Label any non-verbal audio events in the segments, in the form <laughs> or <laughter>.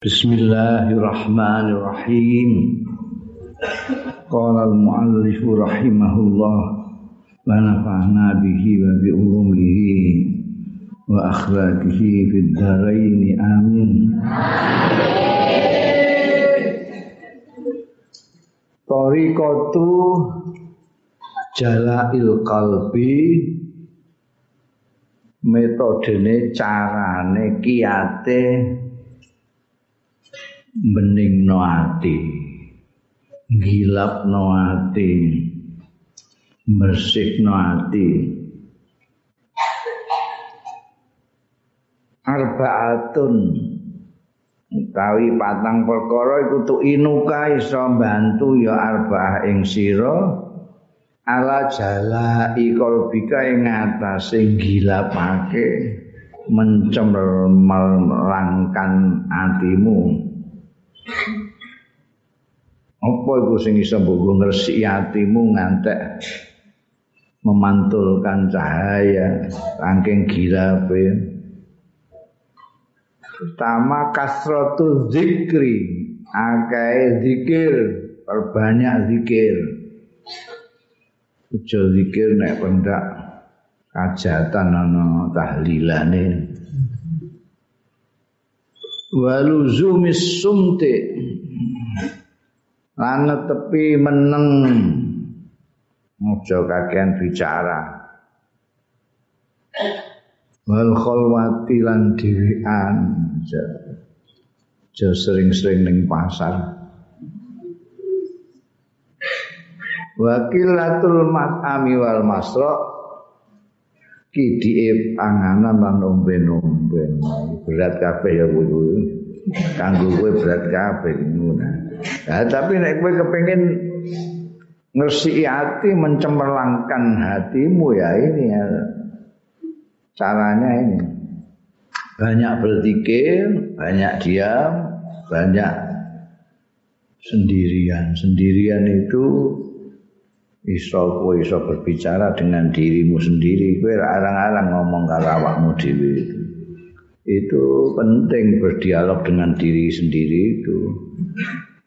Bismillahirrahmanirrahim. Qala al-muallif rahimahullah wa nafa'na bihi wa bi ulumihi wa akhlaqihi fid dharain amin. Tariqatu jalail qalbi metodene carane kiate bening no ati. Gilap ati. Bersih ati. Arbaatun. Utawi patang perkara iku tu inuka iso bantu ya arbah ing sira. Ala jala ikol bika ing atase gilapake mencemerlangkan atimu Apa iku sing iso mbok ngresiki atimu ngantek memantulkan cahaya saking girape. Pertama kasratu zikri, akeh zikir, perbanyak zikir. Ujo zikir nek pendak kajatan ana tahlilane. Waluzumis sumti. Lan tepi meneng. Aja kakean bicara. Wal khalwati lan dhewean. Aja sering-sering ning pasar. Wakilatul mat'ami wal masra kidike panganan lan omben-omben. Berat kabeh ya kuwi kanggo kowe berat kabeh ngono nah, tapi nek kowe kepengin ngresiki hati mencemerlangkan hatimu ya ini ya. Caranya ini. Banyak berzikir banyak diam banyak sendirian. Sendirian itu iso kowe iso berbicara dengan dirimu sendiri. Kowe arang-arang ngomong karo awakmu dhewe itu. Itu penting berdialog dengan diri sendiri itu.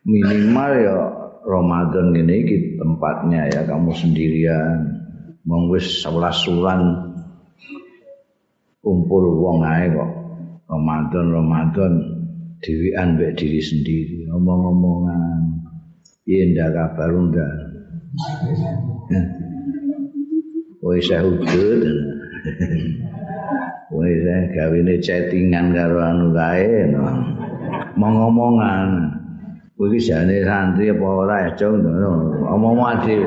Minimal ya Ramadan ini iki tempatnya ya kamu sendirian. Mong wis 11 sulan kumpul wong ae kok. Ramadan Ramadan. Dhewean mbek diri sendiri ngomong-ngomongan yen ndak kabar ndak Woi saya udut. Woi saya gawine chattingan karo anu kae. Ngomong-ngomongan. Kuwi jane santri apa ora ya, Cung? Omong-omong dhewe.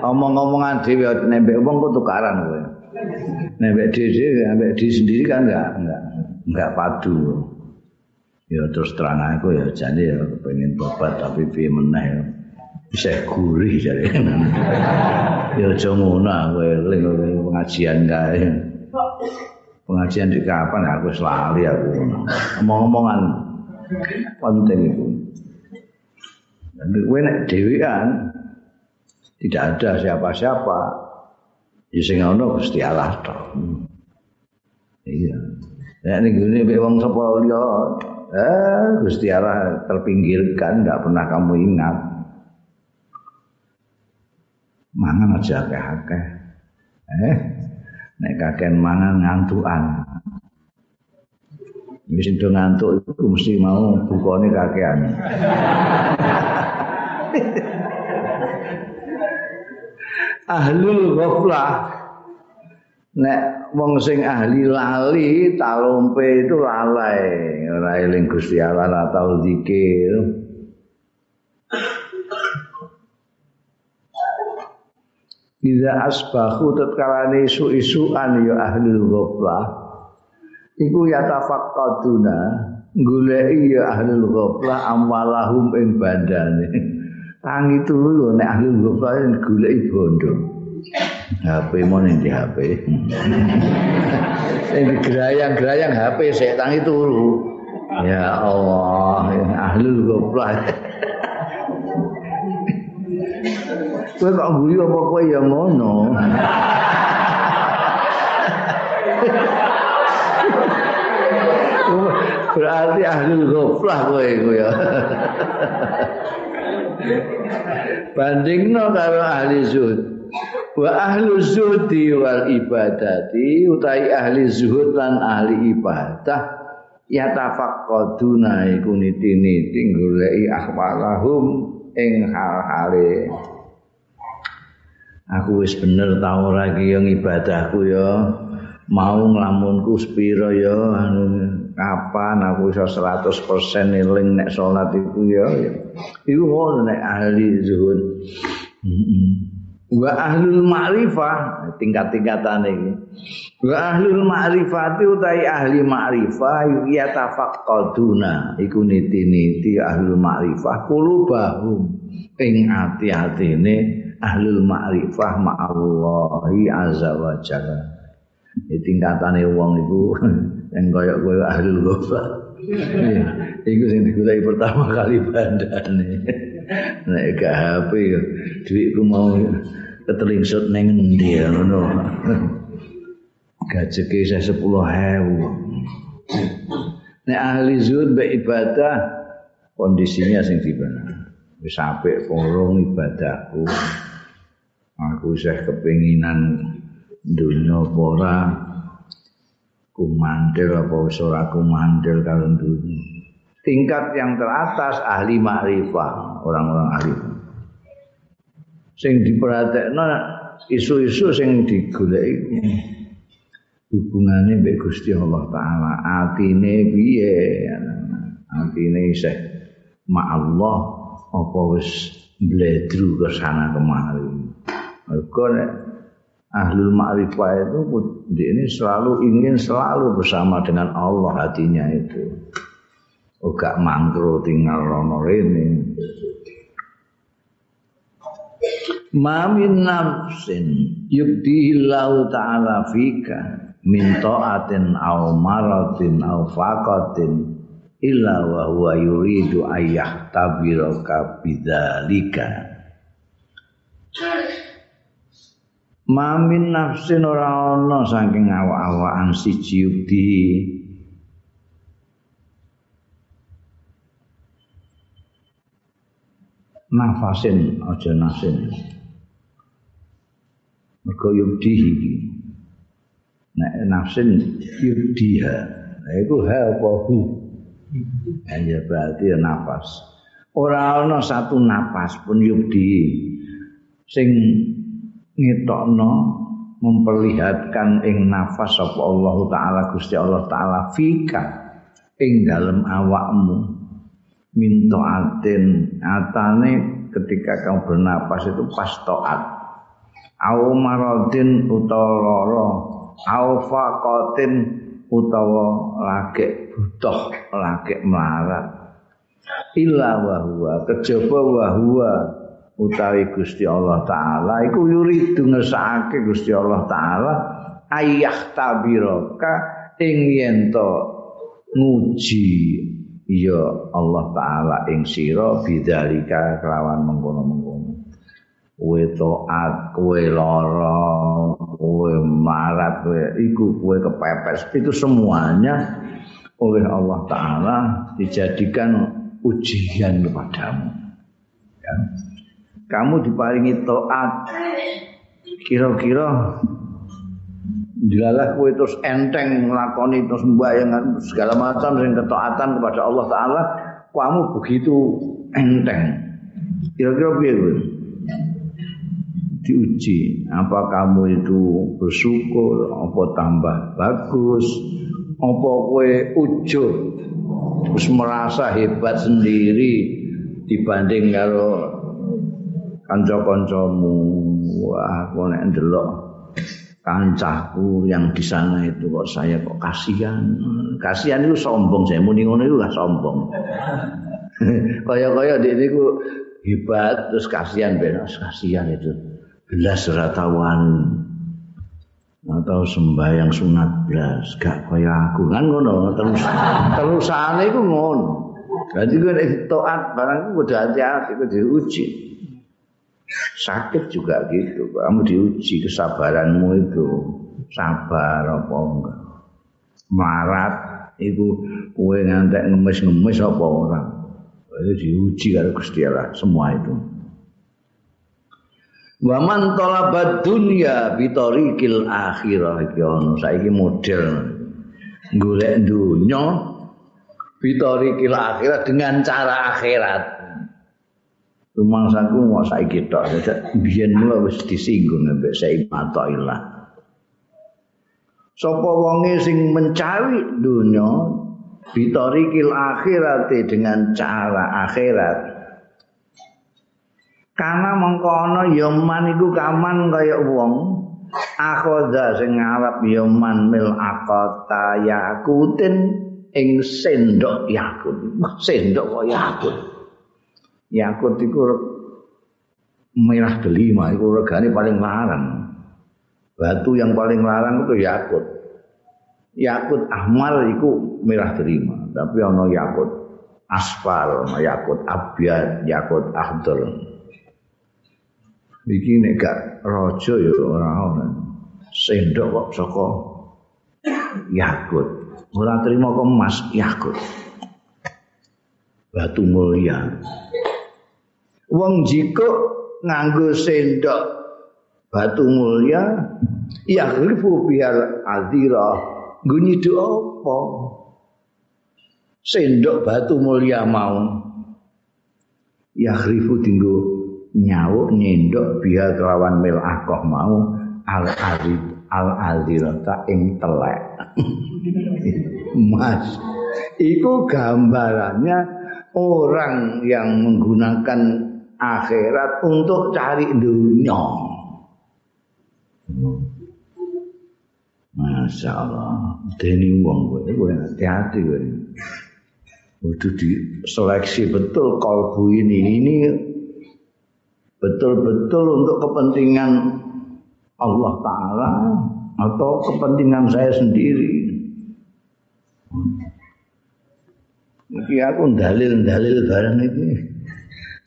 Omong-omongan dhewe nembek wong kok tukaran kowe. Nembek dhewe ambek dhewe sendiri kan enggak enggak enggak padu. Ya terus terang aku ya jane ya pengen tobat tapi piye meneh ya. Bisa gurih jare. ya aja ngono kowe eling pengajian kae. Pengajian di kapan aku selalu aku ngomong-ngomongan penting itu. Dan kowe nek dhewean tidak ada siapa-siapa. Ya sing ono Gusti Allah. Iya. Nek ning ngene wong sapa liya, eh Gusti Allah terpinggirkan, enggak pernah kamu ingat. Mangan aja akeh-akeh. Eh, nek kakean mangan ngantukan. Wis do ngantuk iku mesti mau bukane kakean. <laughs> Ahlul ghaflah nek wong sing ahli lali talompe itu lalai ora eling Gusti Allah atau zikir Iza asbahu tatkalane isu-isuan ya ahli ghaflah. Iku yatafaqqaduna goleki ya ahli ghaflah amwalahum ing bandane. Tangi turu nek ahli ghaflah goleki bondo. HP mon ning di HP sing gerayang-gerayang HP sik tangi turu. Ya Allah ahli ghaflah Kowe kok guyu apa kowe ya ngono? Berarti ahli ghaflah kowe iku ya. Bandingno karo ahli zuhud. Wa ahlu zuhdi wal ibadati utai ahli zuhud lan ahli ibadah ya tafaqqaduna iku niti-niti goleki ahwalahum ing hal-hale aku wis bener ta ora iki yo ibadahku yo mau nglamunku sepira yo anu kapan aku iso 100% eling nek salat iku yo iku ngono nek ahli zuhud. Wa ahlul ma'rifah tingkat-tingkatan iki. Wa ahlul ma'rifati utai ahli ma'rifah ya tafaqqaduna iku niti-niti ahlul ma'rifah kulubahum. Ing ati-atine ahlul ma'rifah ma'allahi azza wa jalla tingkatane wong iku <laughs> yang koyo-koyo ahlul ghaflah <laughs> iku sing digoleki pertama kali bandane <laughs> nek gak HP duitku mau ketelingsut neng ndi ngono. Gajeke saya 10.000. Nek ahli zuhud be ibadah kondisinya sing dibana. Wis apik forong ibadahku. Aku isih kepinginan dunya apa ora kumandel apa wis ora kumandel karo dunya. Tingkat yang teratas ahli makrifah, orang-orang ahli. Sing diperhatekno isu-isu sing digoleki. Hubungane mbek Gusti Allah taala. Atine piye? Atine isih ma Allah apa wis bledru ke sana kemari mergo nek ahlul ma'rifah itu ini selalu ingin selalu bersama dengan Allah hatinya itu. Oh gak mangkro tinggal rono rene. Mamin nafsin yubdihillahu ta'ala fika min ta'atin au maratin au faqatin illa wa huwa yuridu ayyah tabiraka bidzalika Mamin nafsin ora ana saking awak-awakan siji yubdi nafasin aja nasin. Mergo yubdihi nek nafsin yubdiha nah iku ha apa hu? Ya berarti ya nafas. Ora ana satu nafas pun yubdi sing ngetokno memperlihatkan ing nafas sapa Allah taala Gusti Allah taala fika ing dalem awakmu. Minto atin atane ketika kamu bernapas itu pas toat. Au maradin utawa lara au faqatin utawa lagek butuh lagek melarat. Illa wa huwa kejaba wa huwa utawi Gusti Allah taala iku yuridu ngesake Gusti Allah taala ayah tabiraka ing yen nguji ya Allah taala ing sira bidzalika kelawan mengkono-mengkono. Kowe taat kowe lara kowe marat kowe iku kowe kepepes. Itu semuanya oleh Allah taala dijadikan ujian kepadamu. Ya. Kamu diparingi taat. Kira-kira dilalah kowe terus enteng nglakoni terus mbayang segala macam sing ketaatan kepada Allah taala kamu begitu enteng. Kira-kira piye kowe diuji apa kamu itu bersyukur apa tambah bagus apa kowe ujub terus merasa hebat sendiri dibanding karo kanca-kancamu. Wah aku nek ndelok kancahku yang di sana itu kok saya kok kasihan. Kasihan itu sombong saya muni ngono itu gak sombong. <laughs> Kaya-kaya dia itu hebat terus kasihan benar kasihan itu. Belas ratawan atau sembahyang sunat belas. Gak kaya aku. Kan ngono terus terusane iku ngono. Berarti gue nek taat barang kudu hati-hati kudu diuji sakit juga gitu kamu diuji kesabaranmu itu sabar apa enggak marat iku kowe ngantek ngemis-ngemis apa ora. Itu diuji karo Gusti Allah semua itu. Wa man talabad dunya bi tariqil akhirah iki ono saiki model golek dunya bi tariqil akhirat dengan cara akhirat. Rumangsaku mau saiki tok. Biyen wis disinggung ambek Sayyid Athaillah. Sapa wonge sing mencari dunya bitorikil akhirat dengan cara akhirat. Karena ana yaman iku kaman kaya wong akhoda sing ngarep yaman mil akota yakutin ing sendok yakut. Sendok kok yakut yakut iku merah delima iku regane paling larang. Batu yang paling larang itu yakut. Yakut ahmar itu merah terima tapi ono yakut aspal yakut abyad yakut ahdar iki nek gak raja ya ora ono. Sendok kok saka yakut. Ora terima kok emas yakut. Batu mulia wong jiko nganggo sendok batu mulia ya rifu biar azira Gunyi apa? Sendok batu mulia mau. Ya khrifu tinggu nyawuk nyendok biar kelawan mil akoh mau al azid al azirata ing telek. <laughs> Mas, itu gambarannya orang yang menggunakan akhirat untuk cari dunia. Masya Allah, deni wong kowe, kowe hati-hati kowe. Udah diseleksi betul kalbu ini, ini betul-betul untuk kepentingan Allah Ta'ala atau kepentingan saya sendiri. Iki aku dalil-dalil barang ini.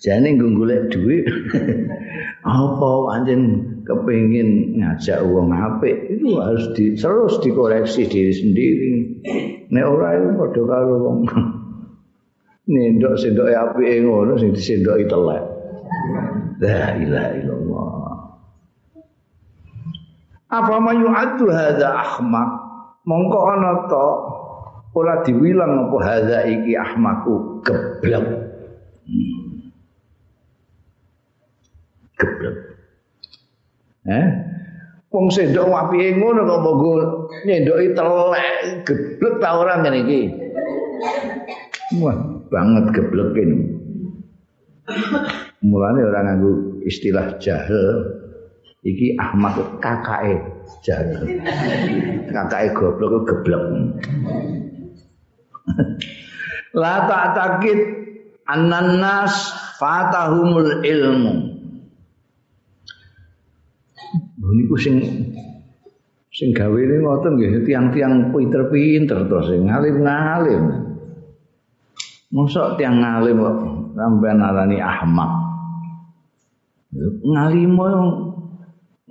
Jadi nggulek duit. <laughs> Apa anjen kepingin ngajak uang apik itu harus di, terus dikoreksi diri sendiri. Nek ora itu padha karo wong <laughs> nendok sendok apik ngono sing disendoki telek. La ilaha illallah. Apa mayu adu hadza ahmak? Mongko ana to ora diwilang apa hadza iki ahmaku geblek. Hmm. Eh? Wong sendok apike ngono kok mbok nyendoki telek geblek ta ora ngene iki. Wah, banget geblekin. Mulane orang nganggo istilah jahil iki Ahmad kakake jahil. Kakake goblok geblek. <laughs> La ta'taqid annan nas fatahumul ilmu. Niku sing sing gawe ini ngoten nggih tiang-tiang pinter-pinter terus sing ngalim-ngalim. Mosok tiang ngalim kok sampean arani ahmak. Ngalim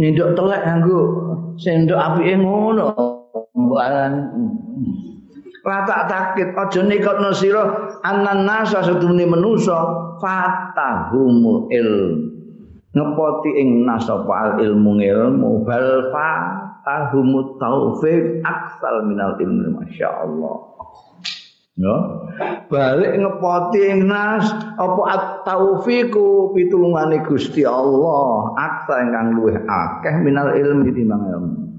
nyendok telek nganggo sendok apike ngono. Mbaran Rata takit aja nikotno sira anan nasa sedune manusa fatahumul ilm ngepoti ing nasapa al ilmu ilmu bal fa tahumut taufik aksal minal ilmu masyaallah. Ya. Balik ngepoti ing nas apa at taufiku pitulungane Gusti Allah aksa ingkang luwih akeh minal ilmu timbang ilmu.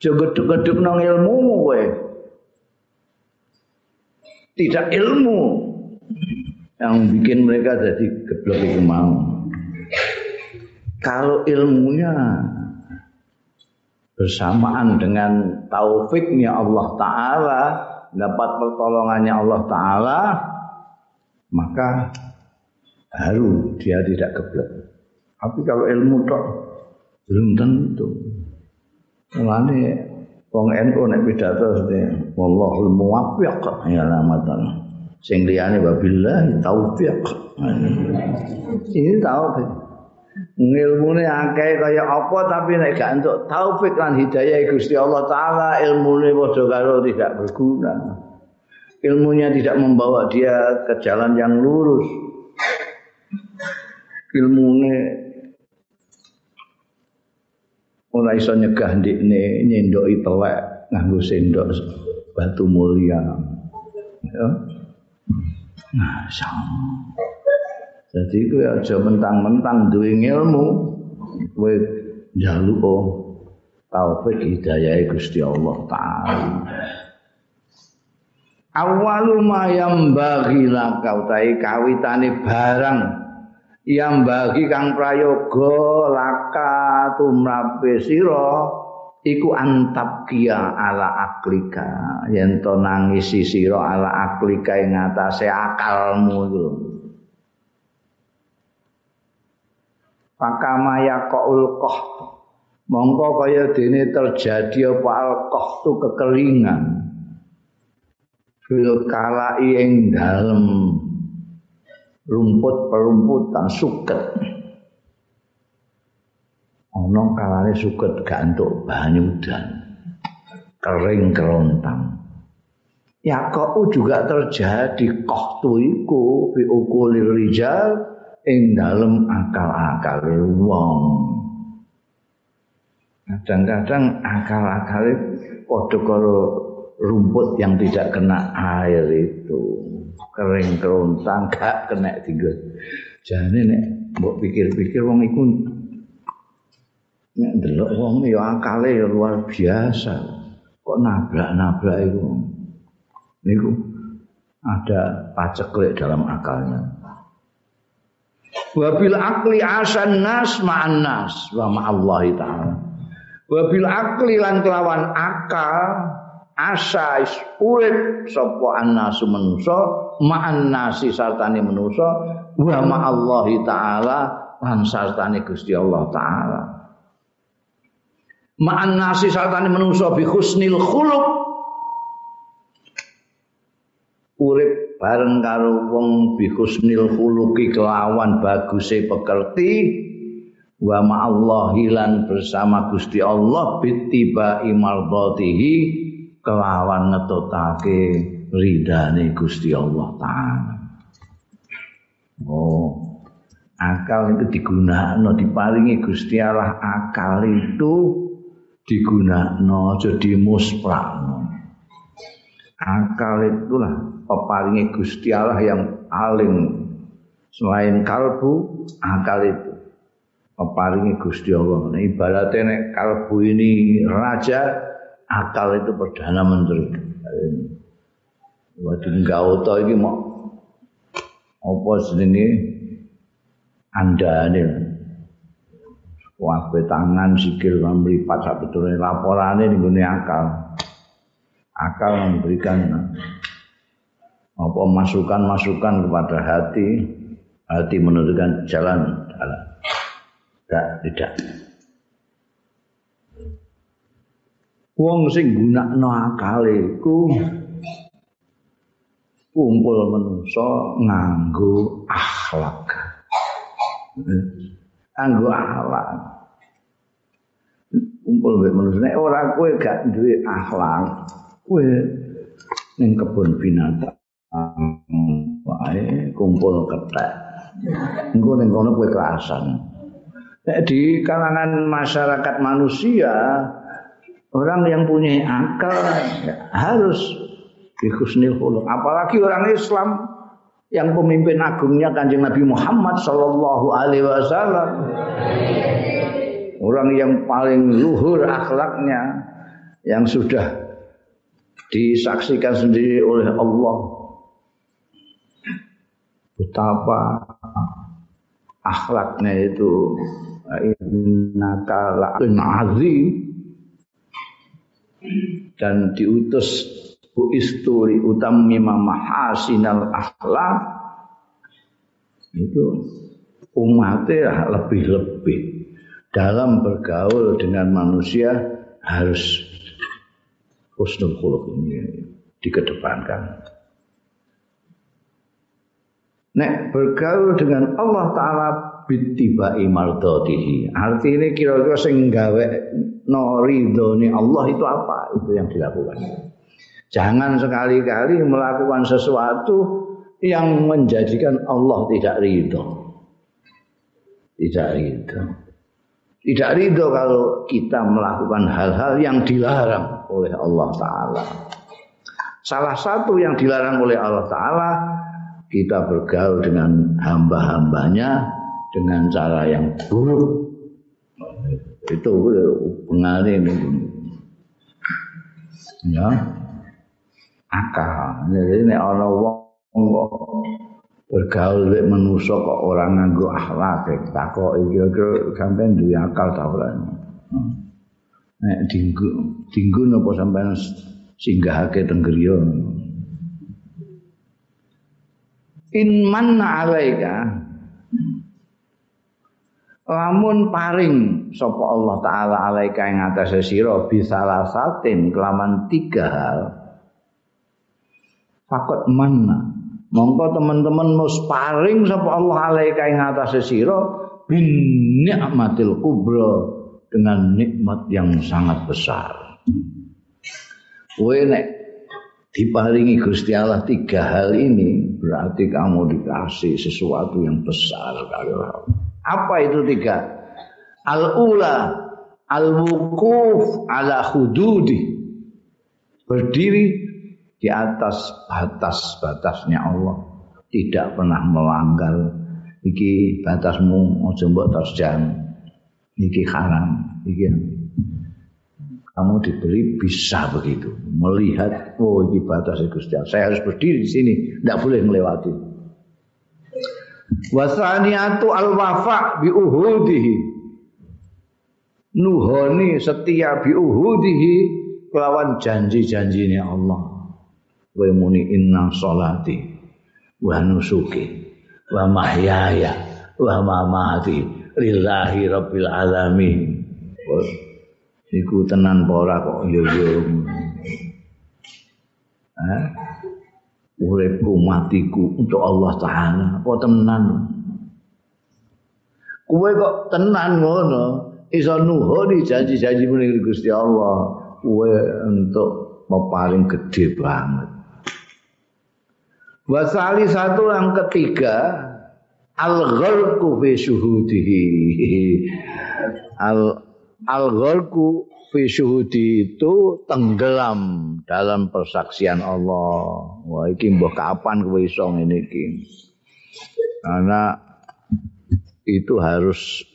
Aja gedhek-gedhek nang ilmu kowe. Tidak ilmu. Yang bikin mereka jadi geblok itu mau kalau ilmunya bersamaan dengan taufiknya Allah Ta'ala dapat pertolongannya Allah Ta'ala maka baru dia tidak geblek. Tapi kalau ilmu tok belum tentu. Mulane wong NU nek pidato sing wallahul muwaffiq ya lamatan sing liyane wabillahi taufiq. Ini taufik ngilmune akeh kaya apa tapi nek gak entuk taufik lan hidayah Gusti Allah taala ilmune padha karo tidak berguna. Ilmunya tidak membawa dia ke jalan yang lurus. Ilmunya ora iso nyegah ndikne nyendoki telek nganggo sendok batu mulia. Ya. Nah jadi kowe aja mentang-mentang duwe ilmu kowe njaluk taufik hidayah Gusti Allah taala. Awalu ma yang bagi lakau tai kawitane barang yang bagi kang prayoga laka tumrape sira iku antap kia ala aklika. Yen to nangisi sira ala aklika ing atase akalmu iku Pakama yaqul qah mongko kaya dene terjadi apa alqah tu kekeringan fil kalai ing dalem. Rumput perumputan suket. Ana kalane suket gak entuk banyu udan kering kerontang. Ya kok juga terjadi kohtu iku fi ukulir rijal ing dalem akal-akal wong. Kadang-kadang akal-akal padha karo rumput yang tidak kena air itu. Kering kerontang gak kena tiga jane nek mbok pikir-pikir wong iku nek delok wong ya akale ya luar biasa. Kok nabrak-nabrak itu niku ada paceklek dalam akalnya wabil akli asan nas ma'an nas wa ma'allahi ta'ala. Wabil akli lan kelawan akal asa is urip sapa annasu manusa ma'an nasi sartane manusa wa ma'allahi taala lan sartane Gusti Allah taala. Ma'an nasi sartane manusa bi husnil khuluq. Urip bareng karo wong bi husnil khuluqi kelawan baguse pekerti wa ma'allahi lan bersama Gusti Allah bittiba imardatihi kelawan ngetutake ridane Gusti Allah taala. Oh, akal itu digunakno diparingi Gusti Allah akal itu digunakno jadi musprakno. Akal itulah peparingi Gusti Allah yang paling selain kalbu akal itu peparingi Gusti Allah. Nah, ibaratnya nek kalbu ini raja akal itu perdana menteri. Waktu Gauta ini mau apa jenenge andane wae tangan sikil mripat sabetulnya laporane ning akal. Akal memberikan apa masukan-masukan kepada hati, hati menentukan jalan. Tidak, tidak. wong sing gunakno akale iku kumpul manusa nganggo akhlak. Nganggo akhlak. Kumpul mek manusa nek ora kowe gak duwe akhlak, kowe ning kebun binatang wae kumpul ketek. Engko ning kono kowe kerasan. Di kalangan masyarakat manusia, orang yang punya akal harus bihusnil khuluq. Apalagi orang Islam yang pemimpin agungnya Kanjeng Nabi Muhammad sallallahu alaihi wasallam. Orang yang paling luhur akhlaknya yang sudah disaksikan sendiri oleh Allah. Betapa akhlaknya itu. Innaka la'in azim. Dan diutus bu isturi utami mahasinal akhlak. Itu umatnya lebih-lebih. Dalam bergaul dengan manusia harus husnul khuluq ini dikedepankan. Nek bergaul dengan Allah Ta'ala bitibai. Arti ini kira-kira sing gawe no ridhone Allah itu apa? Itu yang dilakukan. Jangan sekali-kali melakukan sesuatu yang menjadikan Allah tidak ridho. Tidak ridho. Tidak ridho kalau kita melakukan hal-hal yang dilarang oleh Allah Ta'ala. Salah satu yang dilarang oleh Allah Ta'ala, kita bergaul dengan hamba-hambanya dengan cara yang buruk. Itu pengalih ini. Ya, akal. Jadi nek ana wong bergaul mek manusa kok ora nganggo akhlak takoki kira-kira sampean duwe akal. Nek dinggo dinggo napa sampean singgahake teng griya. In manna alaika. Lamun paring sapa Allah taala alaika ing atase sira bisalah satin kelaman tiga hal. Fakot mana mongko teman-teman mus paring sapa Allah alaika ing atase sira bin nikmatil kubra dengan nikmat yang sangat besar. Kowe nek diparingi Gusti Allah tiga hal ini berarti kamu dikasih sesuatu yang besar kali apa itu tiga? Al-ula al-wukuf ala hududi. Berdiri di atas batas-batasnya Allah. Tidak pernah melanggar. Iki batasmu aja mbok terjang iki haram. Iki kamu diberi bisa begitu. Melihat oh ini batas Gusti saya harus berdiri di sini. Tidak boleh melewati. Wasaniatu al wafa bi uhudihi. Nuhoni setia bi uhudihi kelawan janji-janjinya Allah. Kowe muni inna sholati wa nusuki wa mahyaya wa mamati lillahi rabbil alamin. Iku tenan apa ora kok yo yo uripku matiku untuk Allah taala. Apa tenan? Kowe kok tenan ngono? Iso nuhoni janji-janji ning Gusti Allah. Kowe untuk paling gede banget. Wasali satu yang ketiga al-gharqu fi syuhudihi. Al al-gharqu fi syuhudi itu tenggelam dalam persaksian Allah. Wah iki mbah kapan kowe iso ngene iki? Karena itu harus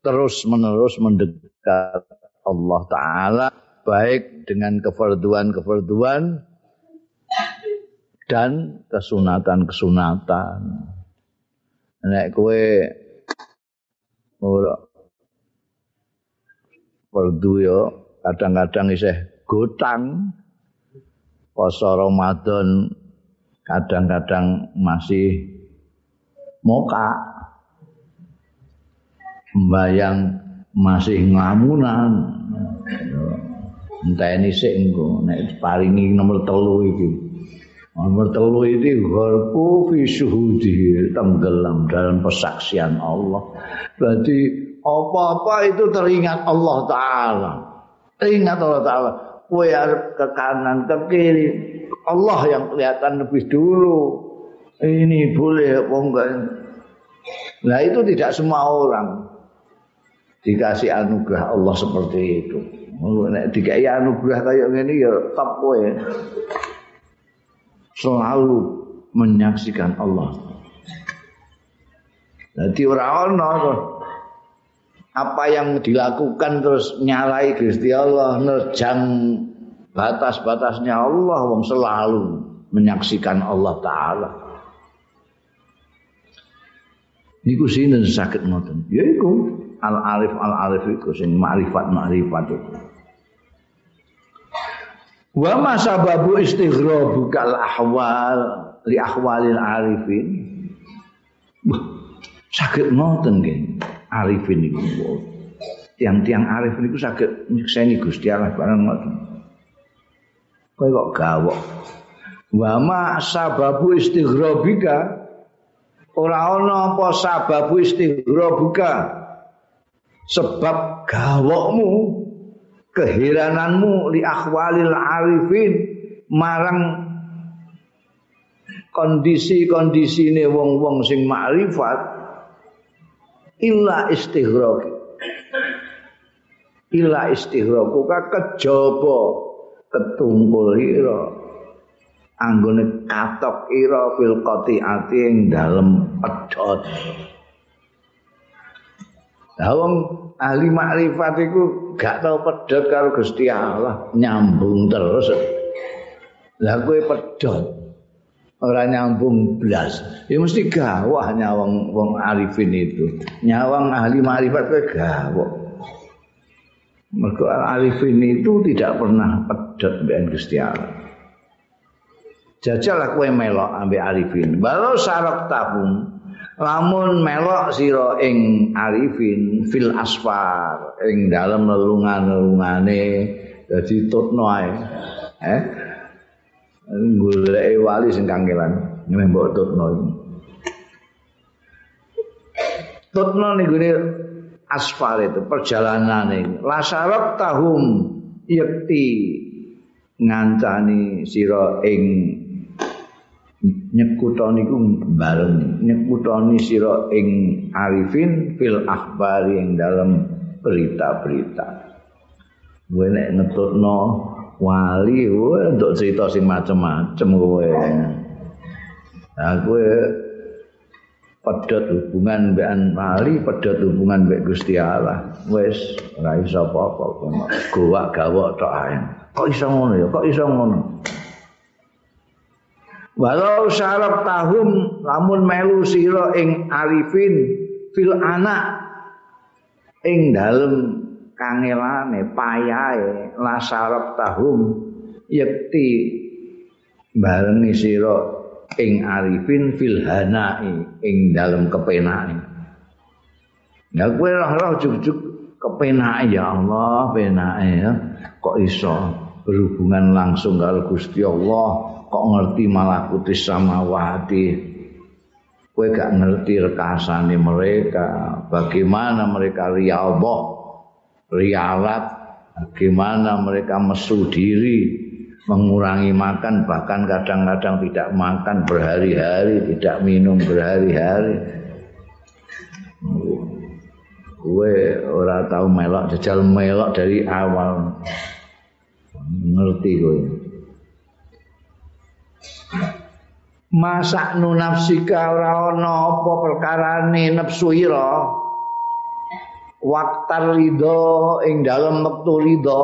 terus menerus mendekat Allah taala baik dengan kefarduan-kefarduan dan kesunatan-kesunatan. Nek kowe. Ora. Perdu yo kadang-kadang isih gotang. Poso Ramadan kadang-kadang masih moka. Mbayang masih ngamunan. Entah ini sih engko nek paringi nomor telu iki Nomor telu ini gharku fi syuhudi tenggelam dalam persaksian Allah. Berarti apa-apa itu teringat Allah Ta'ala. Ingat Allah Ta'ala. Kue ke kanan, ke kiri. Allah yang kelihatan lebih dulu. Ini boleh apa enggak. Nah itu tidak semua orang dikasih anugerah Allah seperti itu. Nek dikasih anugerah kayak gini ya top kowe. Selalu menyaksikan Allah. Jadi orang-orang apa yang dilakukan terus nyalai Gusti Allah nerjang batas-batasnya Allah wong selalu menyaksikan Allah taala. Iku sini sakit ngoten. Ya iku al arif al arif iku sing makrifat itu. Wa ma sababu istighrabukal ahwal li ahwalil arifin. Sakit ngoten nggih arifin niku. Tiang-tiang arif niku saged nyekseni Gusti Allah bareng ngoten. Kowe kok gawok. Wa sababu istighrabika ora ana apa sababu istighrabuka sebab gawokmu keherananmu li akhwalil arifin. Marang kondisi-kondisine wong-wong sing makrifat illa istighraq illa istighraq ka kejaba ketungkul ira. Anggone katok ira fil qati'ati ing dalem pedhot. Lawang ahli makrifat iku gak tau pedhot karo Gusti Allah, nyambung terus. Lah kowe pedhot ora nyambung blas. Ya mesti gawah nyawang wong arifin itu. Nyawang ahli makrifat kowe gawah. Mergo arifin itu tidak pernah pedhot mbek Gusti Allah. Jajal kowe melok ambek arifin. Baru sarok tahun lamun melok sira ing arifin fil asfar ing dalem lelungan-lelungane dadi tutno ae. Eh? Golek wali sing kangelan ngene mbok tutno tutno niku asfar itu perjalanan lasarok tahum yakti ngancani sira ing nyekutoni ku bareng nyekutoni sira ing arifin fil akhbari ing dalam berita-berita. Gue nek ngetutno wali gue untuk cerita sing macem-macem gue nah gue pedot hubungan mbek wali pedot hubungan mbek Gusti Allah. Wis ora iso apa-apa gowak gawok tok ae. Kok iso ngono ya? Kok iso ngono Walau syarab tahum lamun melu sira ing arifin fil anak ing dalem kangelane payahe la syarab tahum yakti barengi sira ing arifin fil hanai ing dalem kepenake. Ya kowe roh-roh juk-juk kepenake ya Allah, penake ya. Kok iso berhubungan langsung karo Gusti Allah kok ngerti malakuti samawati kowe gak ngerti rekasane mereka. Bagaimana mereka riyadhah rialat. Bagaimana mereka mesu diri? Mengurangi makan bahkan kadang-kadang tidak makan berhari-hari tidak minum berhari-hari. Gue ora tahu melok jajal melok dari awal. Ngerti gue Masak nu nafsika ora ana apa perkarane nafsu ira. Waktar ridho ing dalem wektu ridho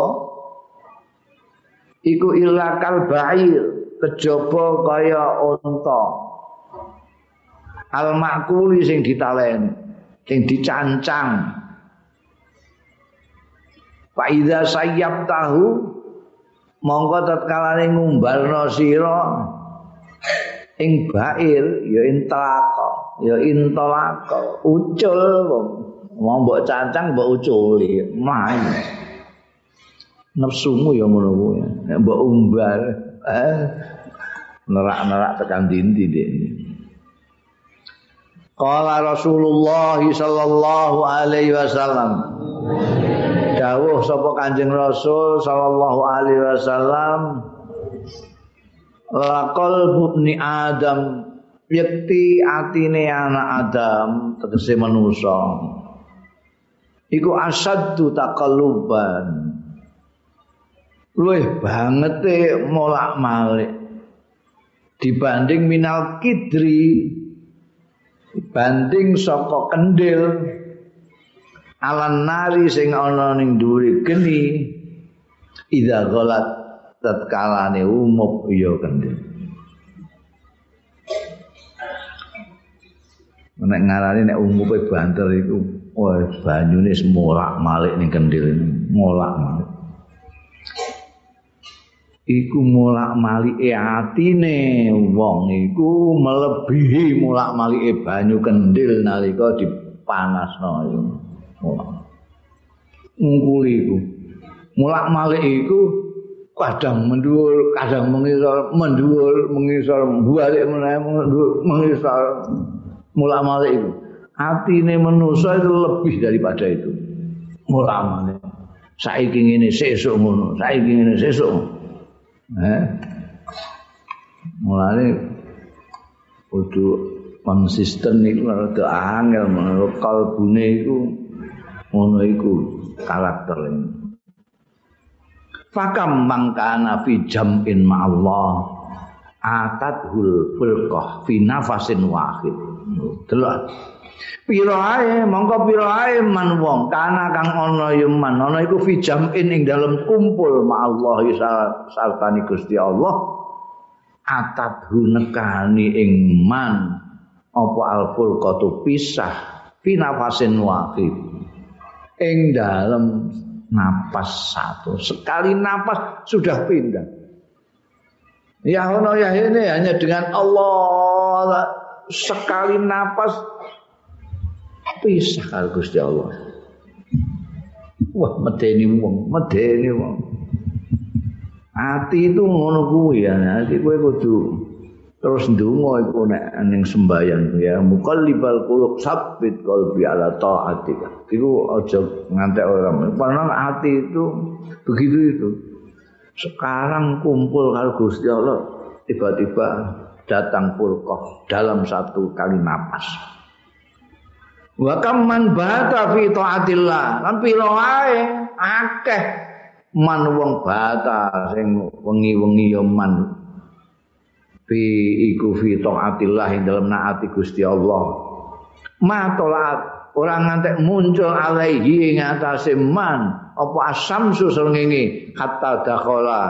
iku ilakal bair kejaba kaya unta. Al makuli sing ditalen sing dicancang. Pak Ida sayyab tahu mongko tatkalane ngumbarno sira ing bair ya intalaka ya intalaka ucul mau mbok cancang mbok uculi. Main. Nafsumu ya ngono kuwi. Nek mbok umbar eh nerak-nerak tekan dinti dek Qala Rasulullah sallallahu alaihi wasallam. Dawuh sapa Kanjeng Rasul sallallahu alaihi wasallam Lakol bukni Adam yakti atine anak Adam tegese manusa iku asaddu taqalluban. Luwih banget molak-malik. Dibanding minal kidri dibanding saka kendil alan nari sing ana ning dhuwure geni idza ghalat tatkalane umup ya kendel. Nek ngarani nek umupe banter iku wah banyune semolak malik ning kendil molak malik. Iku molak malike atine wong iku melebihi molak malike banyu kendil nalika dipanasno iku. Ngungkuli iku. Molak malik iku kadang mendhuwur, kadang mengisor, mendhuwur, mengisor, balik meneh mengisor. Mulak-malik itu. Atine manusa itu lebih daripada itu. Mulak-malik. Saiki ngene sesuk ngono, saiki ngene sesuk. Eh? mulane kudu konsisten iku rada angel kalbune iku ngono iku karakter ini. Fakam mangkana fi jam'in ma'allah. Atathul fulqah fi nafasin wahid. Delok. Pira ae? Mongko pira ae man wong. Kana kang ana ya man. Ana iku fi jam'in ing dalem kumpul ma'allah sartani Gusti Allah. Atadhu nekani ing man. Apa alful kotu pisah pinafasin wahid. Ing dalam napas satu. Sekali napas sudah pindah. Ya ono ya ini hanya dengan Allah sekali napas pisah kali Gusti Allah. Wah medeni wong medeni wong. Ati itu ngono kuwi ya, ati kowe kudu terus ndonga iku nek ning sembahyang ya muqallibal qulub sabbit qalbi ala taatika. Iku aja ngantek orang. Padahal hati itu begitu itu. Sekarang kumpul karo Gusti Allah tiba-tiba datang pulkoh dalam satu kali napas. Wa kam man bata fi taatillah. Kan piro wae akeh man wong bata sing wengi-wengi ya man fi iku fi taatillah ing dalem naati Gusti Allah. Ma tolat ora ngantek muncul alaihi ing atase man apa asamsu srengenge hatta dakhala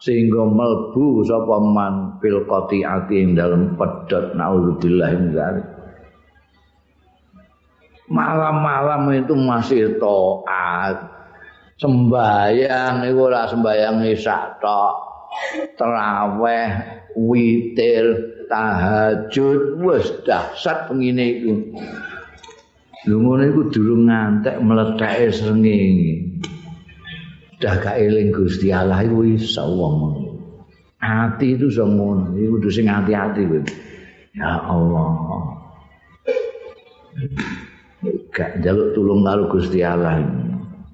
sehingga melbu sapa man fil qati'ati ing dalem pedhot naudzubillah min malam-malam itu masih taat sembayang iku ora sembayang isak tok. Traweh witir tahajud wis dahsyat pengine iku. Ngono iku durung ngantek mletheke srengenge dah gak eling Gusti Allah iku iso wong. Ati itu iso ngono iku kudu sing ati-ati kowe. Ya Allah. Gak njaluk tulung karo Gusti Allah.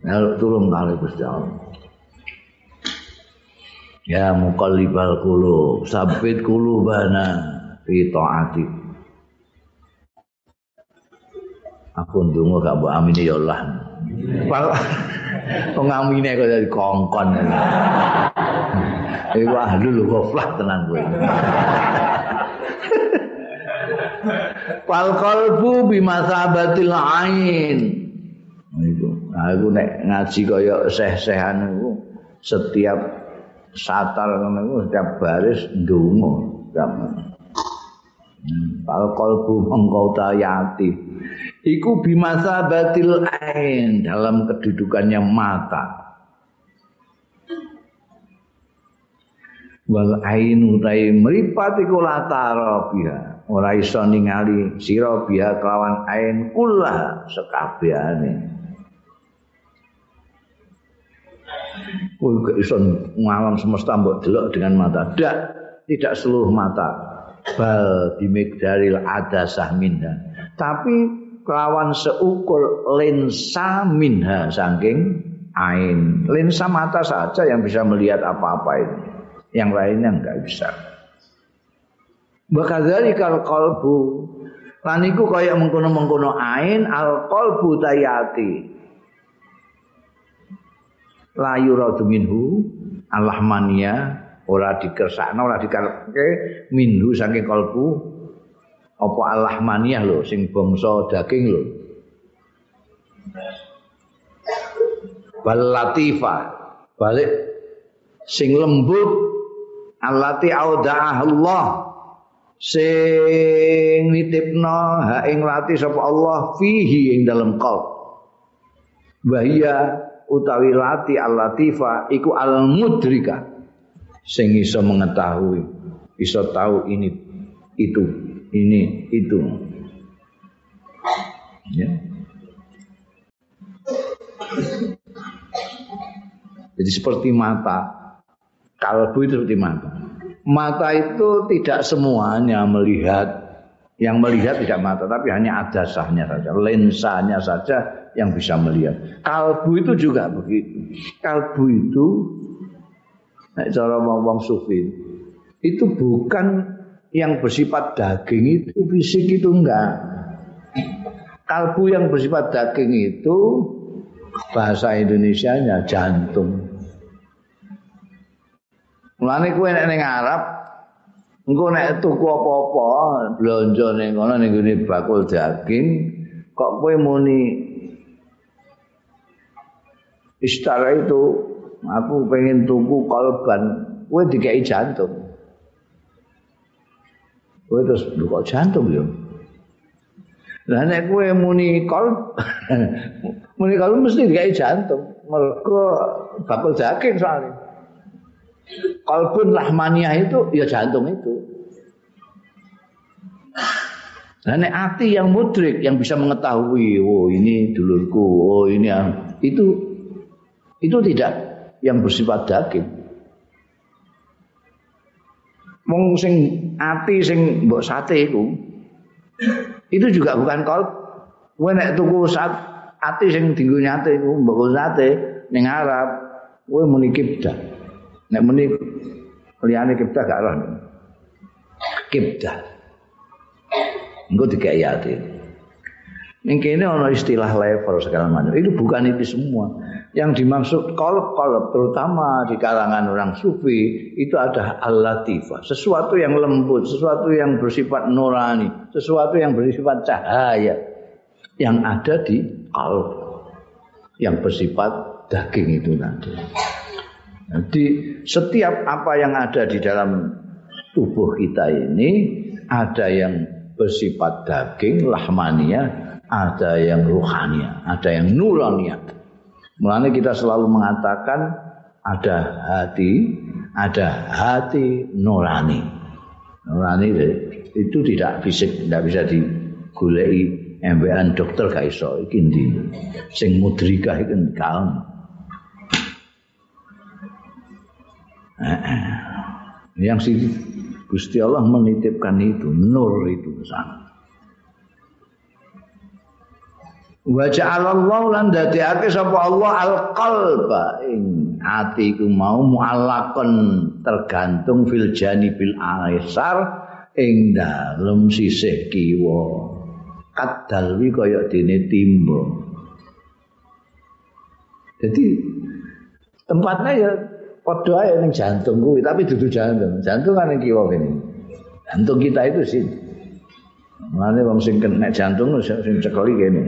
Lalu turun kali Gusti Allah. Ya muqallibal qulub, sabit qulubana fi taati. Aku ndonga gak mbok amine ya Allah. <laughs> Wong amine kok dadi kongkon. Iku ahlul ghaflah tenan kowe. <laughs> Fal qalbu bimasabatil ain. Iku. Nah, aku nek ngaji kaya seh-sehan iku setiap satar ngono iku setiap baris ndonga zaman. Al qalbu engkau tayati. Iku bimasa batil ain dalam kedudukannya mata. Wal ain utai meripat iku latara biha. Ora iso ningali sira kelawan ain kula sekabehane. Kowe gak iso ngalam semesta mbok delok dengan mata. Tidak, tidak seluruh mata. Bal bimigdaril adasah minha. Tapi kelawan seukur lensa minha saking ain. Lensa mata saja yang bisa melihat apa-apa ini. Yang lainnya enggak bisa. Bakadari kal kalbu. Lan iku kaya mengkono-mengkono ain al qalbu tayati. Layu radu minhu alahmania ora dikersakno ora dikarepke minhu saking kalbu. Apa alahmania lho sing bangsa daging lho. Bal balik sing lembut allati auda'ah Allah sing nitipno ha ing lati sapa Allah fihi ing dalam qalb bahia utawi lati al-latifa iku al-mudrika. Sing iso mengetahui iso tahu ini itu ini itu. Ya. Jadi seperti mata. Kalbu itu seperti mata. Mata itu tidak semuanya melihat. Yang melihat tidak mata tapi hanya ada sahnya saja lensanya saja yang bisa melihat. Kalbu itu juga begitu. Kalbu itu nek cara wong sufi itu bukan yang bersifat daging itu fisik itu enggak. Kalbu yang bersifat daging itu bahasa Indonesianya jantung. Mulane kowe nek ning Arab engko nek tuku apa-apa blonjo ning kono ning bakul daging kok kowe muni istara itu aku pengen tuku kalban kowe dikai jantung. Kowe terus kok jantung yo Lah nek kowe muni kol <laughs> muni kol mesti dikai jantung. Mergo bakul daging soalnya. Kalbun rahmaniah itu ya jantung itu. Nah, hati yang mudrik yang bisa mengetahui, oh ini dulurku, oh ini itu itu tidak yang bersifat daging. Wong sing ati sing mbok sate itu itu juga bukan kol. Kowe nek tuku sat ati sing dienggo nyate iku mbok sate ning Arab, kowe muni kibdah. Nek muni liyane kibdah gak roh. Kibdah. Engko dikai ati. Ning kene ana istilah level segala macam. Itu bukan itu semua. Yang dimaksud kolop-kolop terutama di kalangan orang sufi itu ada al-latifah, sesuatu yang lembut, sesuatu yang bersifat nurani, sesuatu yang bersifat cahaya yang ada di kalb yang bersifat daging itu nanti. Jadi setiap apa yang ada di dalam tubuh kita ini ada yang bersifat daging lahmania, ada yang ruhania, ada yang nurania. Mulanya kita selalu mengatakan ada hati, ada hati nurani. Nurani itu tidak fisik, tidak bisa digulai MBN dokter kaiso ndi. Sing mudrikah iku kaum. Yang si Gusti Allah menitipkan itu, nur itu sana. Wa ja'alallahu lan dadekake sapa Allah al-qalba ing ati iku mau muallakon tergantung fil janibil aisar ing dalem sisih kiwa. Kadalwi kaya dene timbo. Jadi tempatnya ya Padha ae ning jantung kuwi, tapi dudu jantung. Jantung kan kiwa kene. Jantung kita itu sih. Mulane wong sing kena jantung sing cekeli kene.